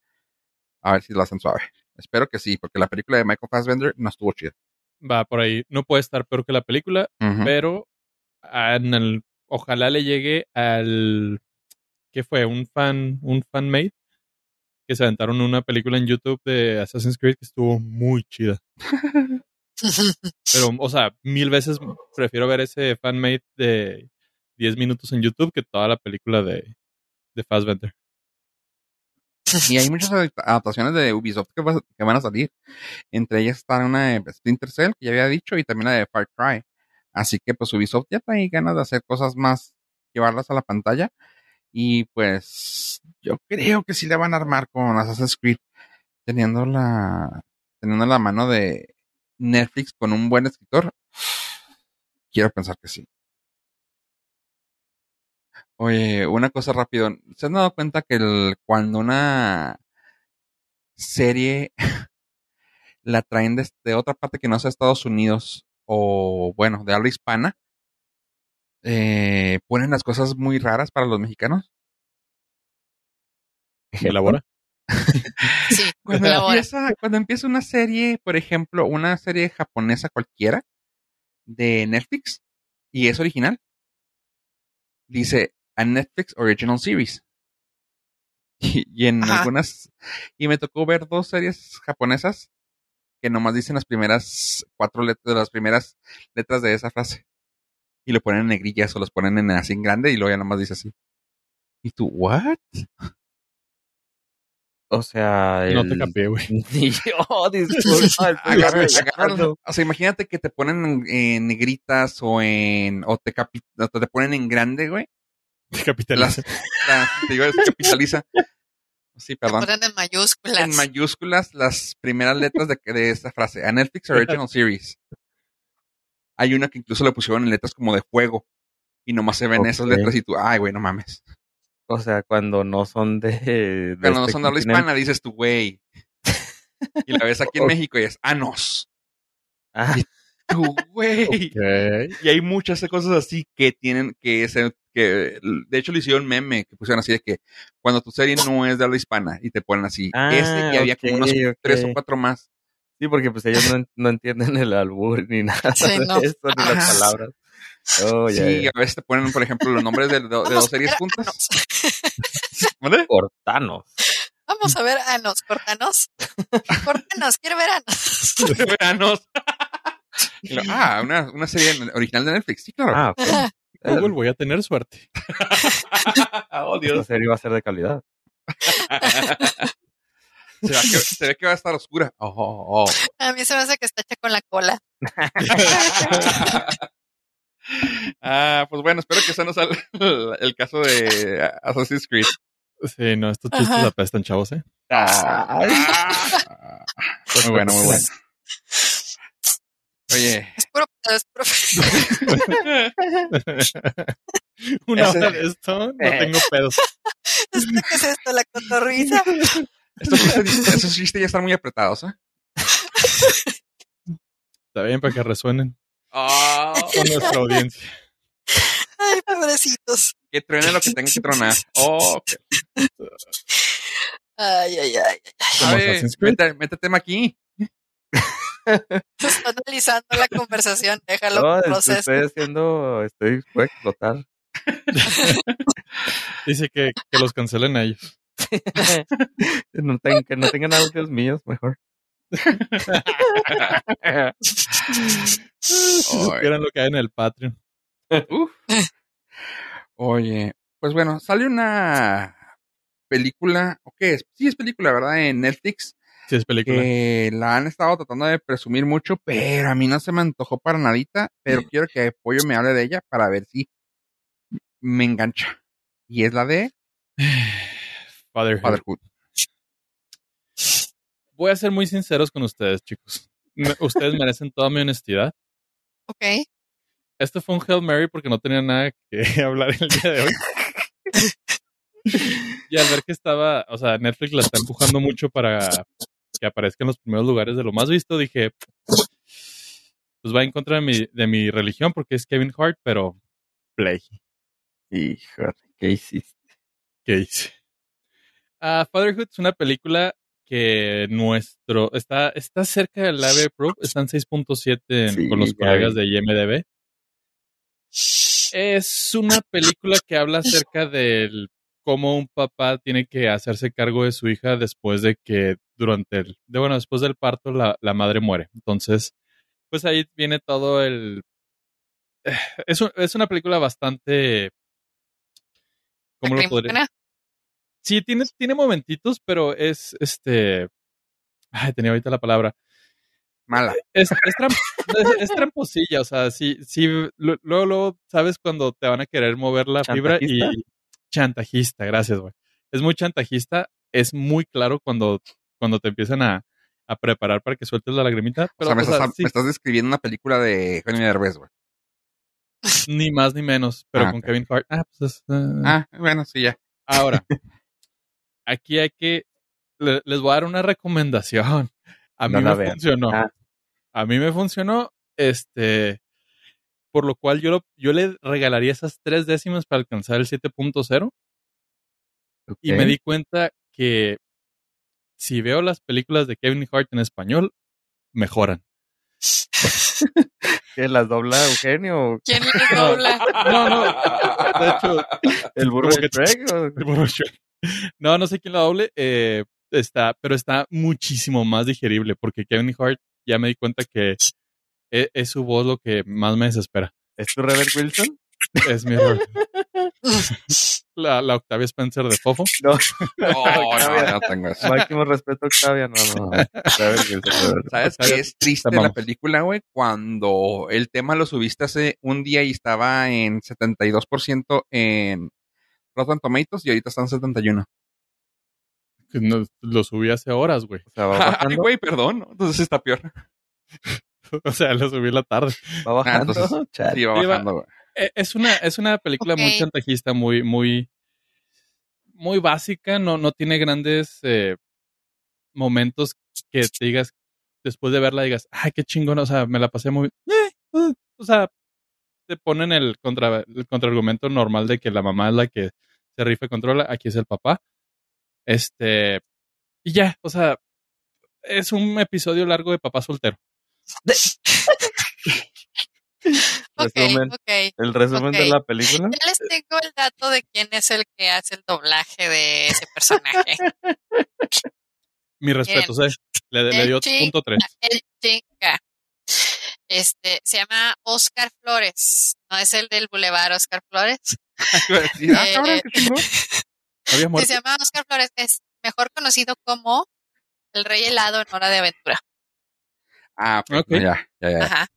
A ver si lo hacen suave. Espero que sí, porque la película de Michael Fassbender no estuvo chida. Va por ahí. No puede estar peor que la película, pero en el- ojalá le llegue al ¿qué fue? Un fan, un fan made que se aventaron una película en YouTube de Assassin's Creed que estuvo muy chida. Pero, o sea, mil veces prefiero ver ese fan made de 10 minutos en YouTube que toda la película de, de Fassbender. Y hay muchas adapta- adaptaciones de Ubisoft que, va- que van a salir. Entre ellas está una de Splinter Cell, que ya había dicho, y también la de Far Cry. Así que pues Ubisoft ya trae ganas de hacer cosas más, llevarlas a la pantalla. Y pues yo creo que sí le van a armar con Assassin's Creed, teniendo la, teniendo la mano de Netflix con un buen escritor. Quiero pensar que sí. Oye, una cosa rápido. ¿Se han dado cuenta que el- cuando una serie la traen desde otra parte que no sea Estados Unidos o, bueno, de habla hispana, eh, ponen las cosas muy raras para los mexicanos? Elabora. Sí, Cuando elabora. empieza, cuando empieza una serie, por ejemplo, una serie japonesa cualquiera de Netflix y es original, dice a Netflix Original Series. Y, y en Ajá. algunas, y me tocó ver dos series japonesas que nomás dicen las primeras cuatro letras, las primeras letras de esa frase. Y lo ponen en negrillas o los ponen en así en grande y luego ya nomás dice así. Y tú, ¿what? O sea, No te capié, güey. Yo, disculpa. o sea, imagínate que te ponen en, en negritas o en o te, capi- o te ponen en grande, güey. Capitaliza. Las, la- te digo, se capitaliza. Sí, perdón. Ponen en mayúsculas. En mayúsculas las primeras letras de, de esta frase. A Netflix Original Series. Hay una que incluso le pusieron en letras como de fuego. Y nomás se ven esas letras y tú, ay, güey, no mames. O sea, cuando no son de. de Cuando no este son de habla continente. hispana, dices tú, güey. Y la ves aquí en. México y es anos. Ah, Tú, güey. Y hay muchas cosas así que tienen que ser, que de hecho le hicieron meme, que pusieron así de que cuando tu serie no es de habla hispana y te ponen así, Ah, ese y había como unos tres o cuatro más. sí, porque pues ellos no, no entienden el albur ni nada Sí, de no. eso, ni las palabras. Oh, ya, sí, ya. a veces te ponen, por ejemplo, los nombres de, dos a series ver juntas. anos. ¿Vale? Cortanos. Vamos a ver anos, cortanos. Cortanos, quiero ver anos. Veranos. Y lo- ah, una, una serie original de Netflix, sí, claro. Ah, ok. Google, voy a tener suerte. oh, Esta serie va a ser de calidad. Se, ve que, se ve que va a estar oscura. Oh, oh, oh. A mí se me hace que está hecha con la cola. ah, pues bueno, espero que ese no sea el, el caso de Assassin's Creed. Sí, no, estos chistes apestan, chavos, ¿eh? Ah, muy bueno, muy bueno. Oye, Es puro pedo, es puro Una hora de esto, no tengo pedos. ¿Esto qué es esto? ¿La cotorriza? estos chistes, esos chistes ya están muy apretados, ¿eh? Está bien para que resuenen Oh, con nuestra audiencia. Ay, pobrecitos. que truene lo que tenga que tronar. Oh, ok. Ay, ay, ay. Como A ver, Assassin's Creed. mete, mete tema aquí. Está analizando la conversación. Déjalo No, que procese. estoy haciendo, estoy, voy a explotar. Dice que, que los cancelen a ellos. No ten- que no tengan audios míos, mejor. Si supieran lo que hay en el Patreon. Uf. Oye, pues bueno, sale una película, ¿o qué es? Sí, es película, ¿verdad? En Netflix, Es película. que la han estado tratando de presumir mucho, pero a mí no se me antojó para nadita, pero quiero que Pollo me hable de ella para ver si me engancha. Y es la de Fatherhood. Fatherhood. Voy a ser muy sinceros con ustedes, chicos. Me- Ustedes merecen toda mi honestidad. Ok. Esto fue un Hail Mary porque no tenía nada que hablar el día de hoy. y al ver que estaba, o sea, Netflix la está empujando mucho para que aparezca en los primeros lugares de lo más visto, dije, pues va en contra de mi, de mi religión porque es Kevin Hart, pero play. Hijo, ¿qué hiciste? ¿Qué hice? Ah, Fatherhood es una película que nuestro está, está cerca del Live Proof, está en 6.7 en- Sí, con los colegas de IMDB. Es una película que habla acerca del cómo un papá tiene que hacerse cargo de su hija después de que durante el, de, bueno, después del parto la, la madre muere. Entonces, pues ahí viene todo el es, un- es una película bastante ¿cómo lo podría? Sí, tiene, tiene momentitos, pero es este. Ay, tenía ahorita la palabra. Mala. Es, es, es- es tramposilla, o sea, sí, sí, luego, luego sabes cuando te van a querer mover la fibra y ¿Chantajista? gracias, güey. Es muy chantajista, es muy claro cuando, cuando te empiezan a, a preparar para que sueltes la lagrimita, O sea, me, o sea, estás, sí, me estás describiendo una película de Eugenio Derbez, güey. ni más ni menos, pero Ah, con. Kevin Hart. Ah, pues es, ah, bueno, sí, ya. Ahora, aquí hay que. le- les voy a dar una recomendación. A mí No me vean. funcionó. Ah. A mí me funcionó. Este. Por lo cual yo, lo- yo le regalaría esas tres décimas para alcanzar el 7.0. Y Ok. me di cuenta que si veo las películas de Kevin Hart en español, mejoran. ¿Qué, las dobla Eugenio? o ¿Quién les dobla? No, no. De hecho, ¿El burro de que- Shrek? o- El burro Shrek. No, no sé quién la doble. eh, está, pero está muchísimo más digerible porque Kevin Hart ya me di cuenta que es, es su voz lo que más me desespera. ¿Es tu Rebel Wilson? Es mi error. La, la Octavia Spencer de Fofo. No, Oh, no, no tengo eso. máximo respeto a Octavia. No, no, no. Rebel Wilson, Rebel. ¿Sabes qué es triste te la película, güey? Cuando el tema lo subiste hace un día y estaba en 72% en Rotten Tomatoes y ahorita están en 71. que no- lo subí hace horas, güey. O sea, Ay, güey, perdón. Entonces está peor. O sea, lo subí la tarde. Va bajando. Ah, entonces-. Sí, va bajando, güey. Eh, Es una, es una película muy chantajista, muy, muy, muy básica. No, no tiene grandes eh, momentos que te digas, después de verla, digas, ay, qué chingón, o sea, me la pasé muy. eh, eh", o sea, te ponen el, contra, el contraargumento normal de que la mamá es la que se rifa y controla, aquí es el papá. Este. Y ya, o sea, es un episodio largo de papá soltero. Ok, Resumen. El resumen de la película. Ya les tengo el dato de quién es el que hace el doblaje de ese personaje. Mi respeto. Le, le dio Sí. 8.3. el chinga. Este, se llama Oscar Flores. No es el del Boulevard Oscar Flores. Ah, Eh, cabrón, muerto. se llama Oscar Flores. Es mejor conocido como el rey helado en hora de aventura. Ah, ok. Ok. no, ya, ya, ya. Ajá.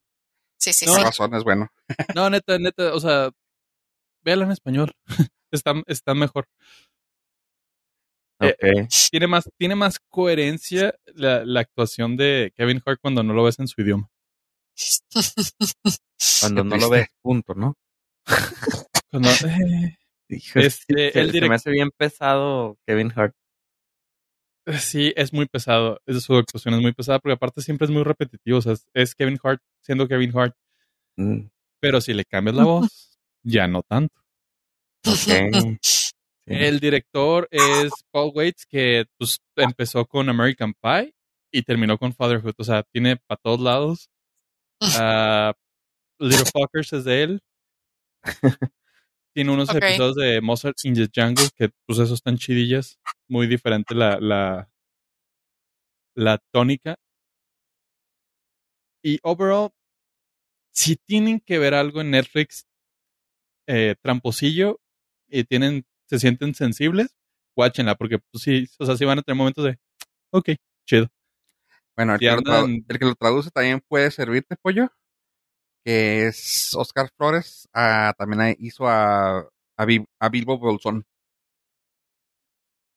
Sí, sí, No, sí. razón, es bueno. No, neta, neta, o sea, véala en español. está, está mejor. Eh, Ok. Tiene más, tiene más coherencia la, la actuación de Kevin Hart cuando no lo ves en su idioma. Cuando no lo ves, punto, ¿no? Cuando- eh, Hijo, Este, se, el se direct- me hace bien pesado Kevin Hart. Sí, es muy pesado. Es, su actuación es muy pesada porque aparte siempre es muy repetitivo. O sea, es, Kevin Hart siendo Kevin Hart. Mm, Pero si le cambias la voz, ya no tanto. El director es Paul Waits, que pues, empezó con American Pie y terminó con Fatherhood. O sea, tiene para todos lados. Ah, Little Fuckers es de él. Tiene unos episodios de Mozart in the Jungle que, pues, esos están chidillas. Muy diferente la, la, la tónica. Y overall, si tienen que ver algo en Netflix, eh, tramposillo, y tienen, se sienten sensibles, watchenla, porque pues sí, o sea, sí van a tener momentos de, ok, chido. Bueno, el Si que, lo tradu- andan- el que lo traduce también puede servirte, pollo. Que es Oscar Flores. ah, también hizo a, a, Bi- a Bilbo Bolsón.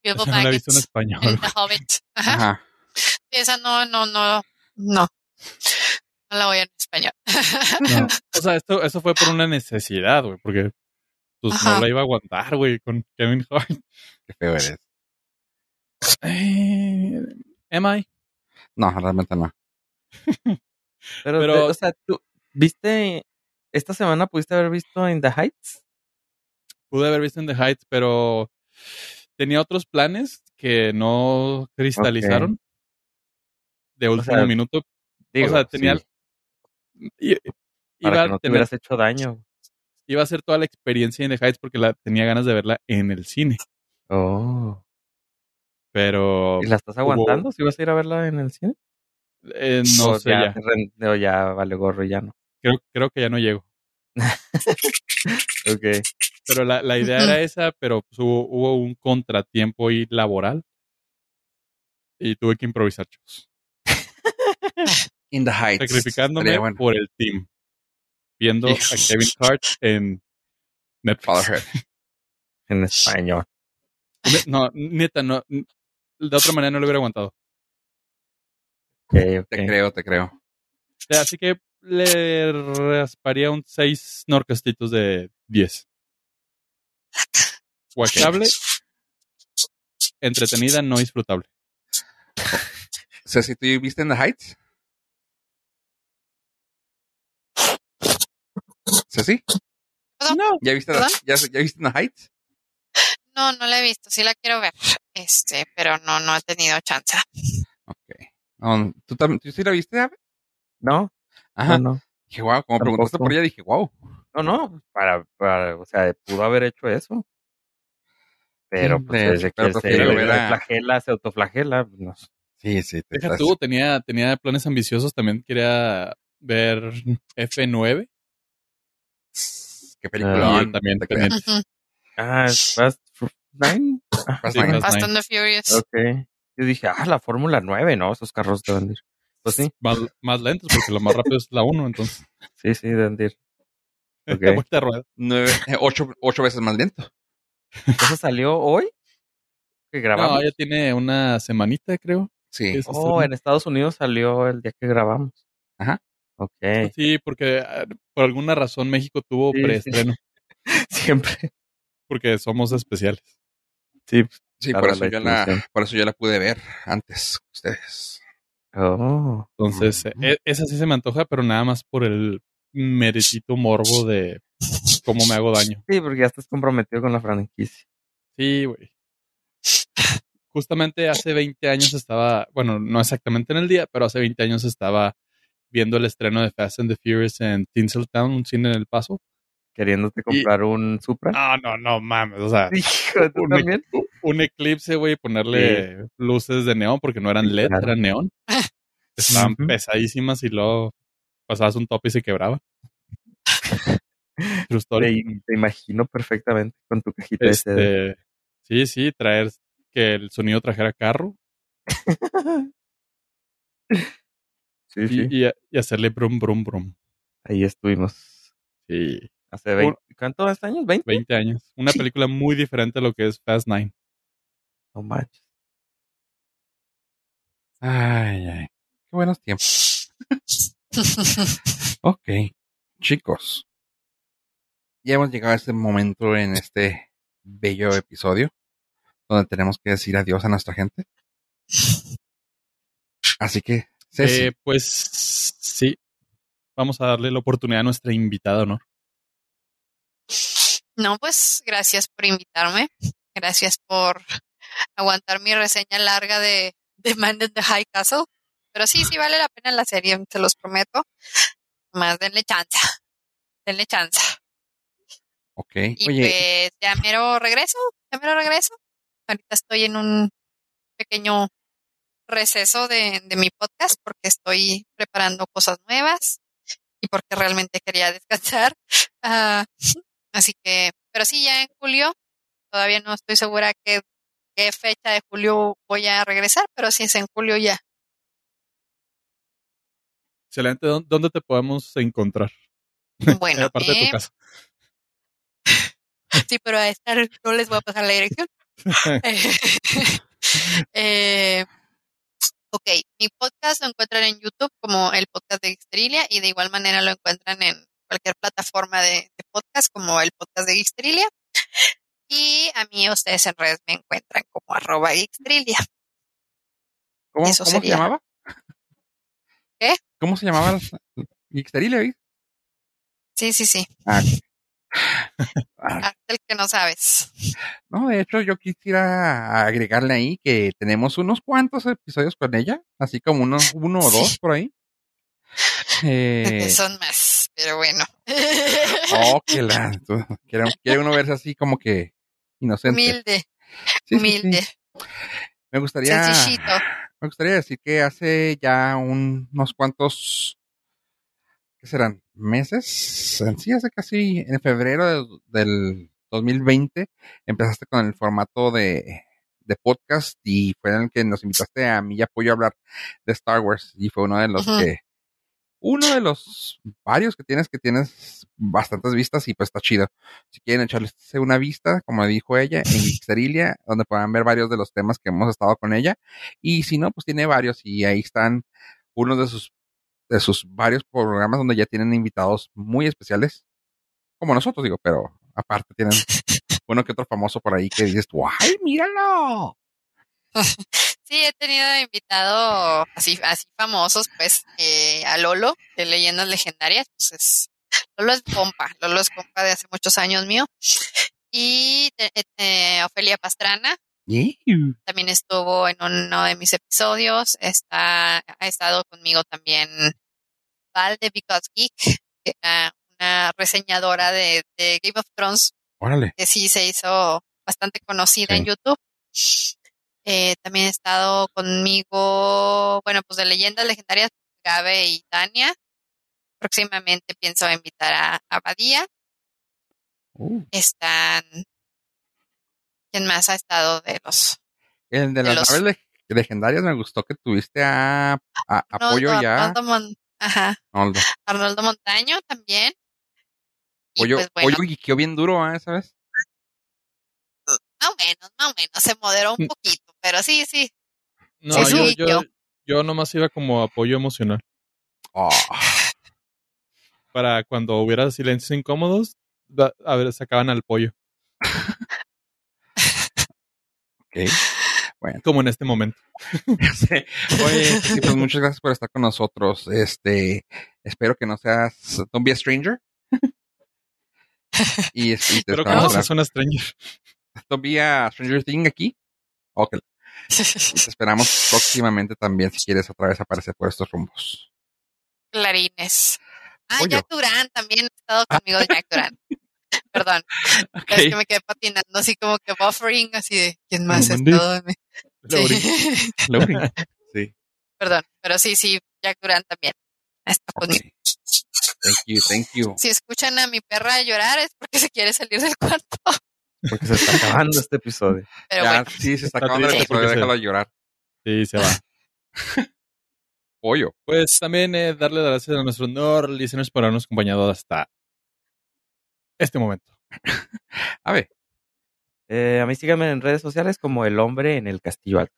Bilbo Esa no la he visto en español. el The Hobbit. Ajá. Ajá. Esa no, no, no, no. No la voy en español. No. O sea, esto, eso fue por una necesidad, güey, porque pues Ajá. no la iba a aguantar, güey, con Kevin Hart. Qué feo eres. Eh, am I? No, realmente no. Pero, o sea, tú, ¿viste? Esta semana pudiste haber visto In the Heights. Pude haber visto en The Heights, pero tenía otros planes que no cristalizaron de último sea, minuto. Digo, o sea, tenía. sí, i- para Iba, que no a te tener- hubieras hecho daño. iba a hacer toda la experiencia en The Heights porque la tenía ganas de verla en el cine. Oh. Pero ¿Y la estás aguantando? ¿Si vas a ir a verla en el cine? eh, no O sé ya. ya. ya vale gorro y ya no. Creo, creo que ya no llego. Ok. Pero la, la idea era esa, pero pues, hubo, hubo un contratiempo ahí laboral. Y tuve que improvisar, chicos. In the Heights. Sacrificándome bueno. por el team. Viendo a Kevin Hart en Netflix. En español. No, neta, no. De otra manera no lo hubiera aguantado. Ok, ok. Te creo, te creo. Así que le rasparía un 6 norcastitos de 10. Watchable, entretenida, no disfrutable. Ceci, ¿tú viste In the Heights? ¿Ceci? Perdón. ¿Ya viste, ¿Perdón? ya, ya viste In the Heights? No, no la he visto. Sí la quiero ver. Este, pero no, no he tenido chance. Ok. ¿tú, también, ¿Tú sí la viste? No, Ajá. no, no. Dije, wow, como preguntaste Tampoco. por ella, dije, wow. No, no, para, para, o sea, pudo haber hecho eso. Pero Sí, pues de- desde pero que se ver a- flagela, se autoflagela, pues, no sé. Sí, sí. te Deja estás- tú, tenía, tenía planes ambiciosos. También quería ver F9. Qué y película. también. Ujú. Ah, Fast Nine. Fast Sí, Nine. Fast Fast Nine. and the Furious. Ok. Yo dije, ah, la Fórmula 9, ¿no? Esos carros deben de ir. Pues sí, Más, más lentos porque lo más rápido es la 1, entonces. sí, sí, de ir. Ok. Vuelta a rueda. Nueve, eh, ocho, ocho veces más lento. ¿Eso salió hoy? ¿Que grabamos? No, ya tiene una semanita, creo. Sí. oh, en Estados Unidos salió el día que grabamos. Ajá. Ok. Sí, porque ah, por alguna razón México tuvo Sí, sí. preestreno. Siempre. Porque somos especiales. Sí. Sí, Para por eso, la yo la, por eso yo la pude ver antes ustedes. Oh. Entonces, e- esa sí se me antoja, pero nada más por el merecito morbo de cómo me hago daño. Sí, porque ya estás comprometido con la franquicia. Sí, güey. Justamente hace 20 años estaba, bueno, no exactamente en el día, pero hace 20 años estaba viendo el estreno de Fast and the Furious en Tinseltown, un cine en El Paso. Queriéndote comprar un Supra. No, no, no mames, o sea, Hijo, ¿tú un, también? un eclipse, güey, ponerle luces de neón porque no eran LED, claro. eran neón. Estaban pesadísimas y luego pasabas un tope y se quebraba. True story. Te, te imagino perfectamente con tu cajita de CD. Este, sí, sí, traer que el sonido trajera carro Sí, y, sí. y- y hacerle brum, brum, brum. Ahí estuvimos. Sí, Hace 20. ¿Cuántos años? ¿20? 20 años. Una película muy diferente a lo que es Fast Nine. No manches. Ay, ay. Qué buenos tiempos. Ok, chicos. Ya hemos llegado a este momento en este bello episodio donde tenemos que decir adiós a nuestra gente. Así que, Ceci, Eh, pues sí, vamos a darle la oportunidad a nuestra invitada, ¿no? No, pues gracias por invitarme. Gracias por aguantar mi reseña larga de, de Man in the High Castle. Pero sí, sí vale la pena la serie, se los prometo. Más denle chance. Denle chance. ok. Y Oye, pues ya mero regreso, ya mero regreso. Ahorita estoy en un pequeño receso de, de mi podcast porque estoy preparando cosas nuevas y porque realmente quería descansar. Ah, así que, pero sí, ya en julio, todavía no estoy segura qué, qué fecha de julio voy a regresar, pero si es en julio ya. Excelente. ¿Dó- ¿Dónde te podemos encontrar? Bueno, Aparte de eh, tu casa. Sí, pero a estar no les voy a pasar la dirección. Eh, ok, mi podcast lo encuentran en YouTube como el podcast de Gixterilia y de igual manera lo encuentran en cualquier plataforma de, de podcast como el podcast de Gixterilia. Y a mí ustedes en redes me encuentran como arroba Gixterilia. ¿cómo, eso cómo se llamaba? ¿Qué? ¿Cómo se llamaba? ¿vi? Sí, sí, sí. Ah, ah, el que no sabes. no, de hecho, yo quisiera agregarle ahí que tenemos unos cuantos episodios con ella, así como uno, uno o dos por ahí. Eh, Son más, pero bueno. oh, que la. Quiere, uno verse así como que inocente. Humilde, Sí, sí, sí. humilde, Me gustaría. sencillito. Me gustaría decir que hace ya un- unos cuantos, ¿qué serán? ¿Meses? En Sí, hace casi en febrero de- del 2020 empezaste con el formato de, de podcast y fue en el que nos invitaste a mí y a Pollo a hablar de Star Wars y fue uno de los que, uno de los varios que tienes que tienes bastantes vistas y pues está chido. Si quieren echarle una vista, como dijo ella, en Xterilia, donde podrán ver varios de los temas que hemos estado con ella. Y si no, pues tiene varios y ahí están unos de sus de sus varios programas donde ya tienen invitados muy especiales, como nosotros digo, pero aparte tienen uno que otro famoso por ahí que dices, ¡ay, míralo! Sí, he tenido invitado así, así famosos, pues, eh, a Lolo de Leyendas Legendarias, pues es, Lolo es compa, Lolo es compa de hace muchos años mío. Y eh, eh, Ofelia Pastrana también estuvo en uno de mis episodios, está, ha estado conmigo también Val de Because Geek, que era una reseñadora de, de Game of Thrones Órale. que sí se hizo bastante conocida Sí. en YouTube. Eh, también ha estado conmigo, bueno, pues de leyendas legendarias, Gabe y Tania. Próximamente pienso invitar a, a Badía. Uh, Están. ¿Quién más ha estado de los. el de De las los- naves leg- legendarias me gustó que tuviste a, a Apoyo ya. Arnoldo, Mon- ajá, Arnoldo. Arnoldo Montaño también. Y Pollo, pues bueno, Pollo bien duro, ¿eh? ¿sabes? más o menos, más o menos, se moderó un Mm. poquito, pero sí, sí. No, Sí, yo, sí, yo, yo. yo nomás iba como apoyo emocional. Oh, Para cuando hubiera silencios incómodos, a ver, sacaban al pollo. ok. Bueno, Como en este momento. Sí. Oye, sí, pues muchas gracias por estar con nosotros. Este, espero que no seas, don't be a stranger. y, y te Pero esperamos como otra- se suena Stranger. don't be a stranger thing aquí. Ok, te esperamos próximamente también si quieres otra vez aparecer por estos rumbos. Clarines. Ah. Jack Durán, también ha estado conmigo Jack Durán. Perdón, Ok. es que me quedé patinando así como que buffering, así de ¿quién más mi- Lowry. Sí. Sí. Perdón, pero sí, sí, Jack Durán también está conmigo. Thank you, thank you. Si escuchan a mi perra llorar es porque se quiere salir del cuarto. Porque se está acabando este episodio. Pero ya, bueno, sí, se está Está acabando el episodio, se- déjalo llorar. Sí, se va. Pollo. Pues también eh, darle las gracias a nuestros nerd listeners por habernos acompañado hasta este momento. A ver, Eh, a mí síganme en redes sociales como el hombre en el castillo alto.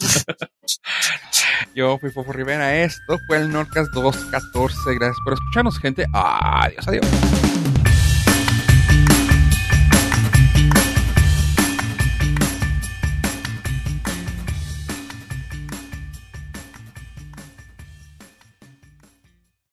Yo fui Fofo Rivera. Esto fue el Nordcast 214. Gracias por escucharnos, gente. Adiós, adiós.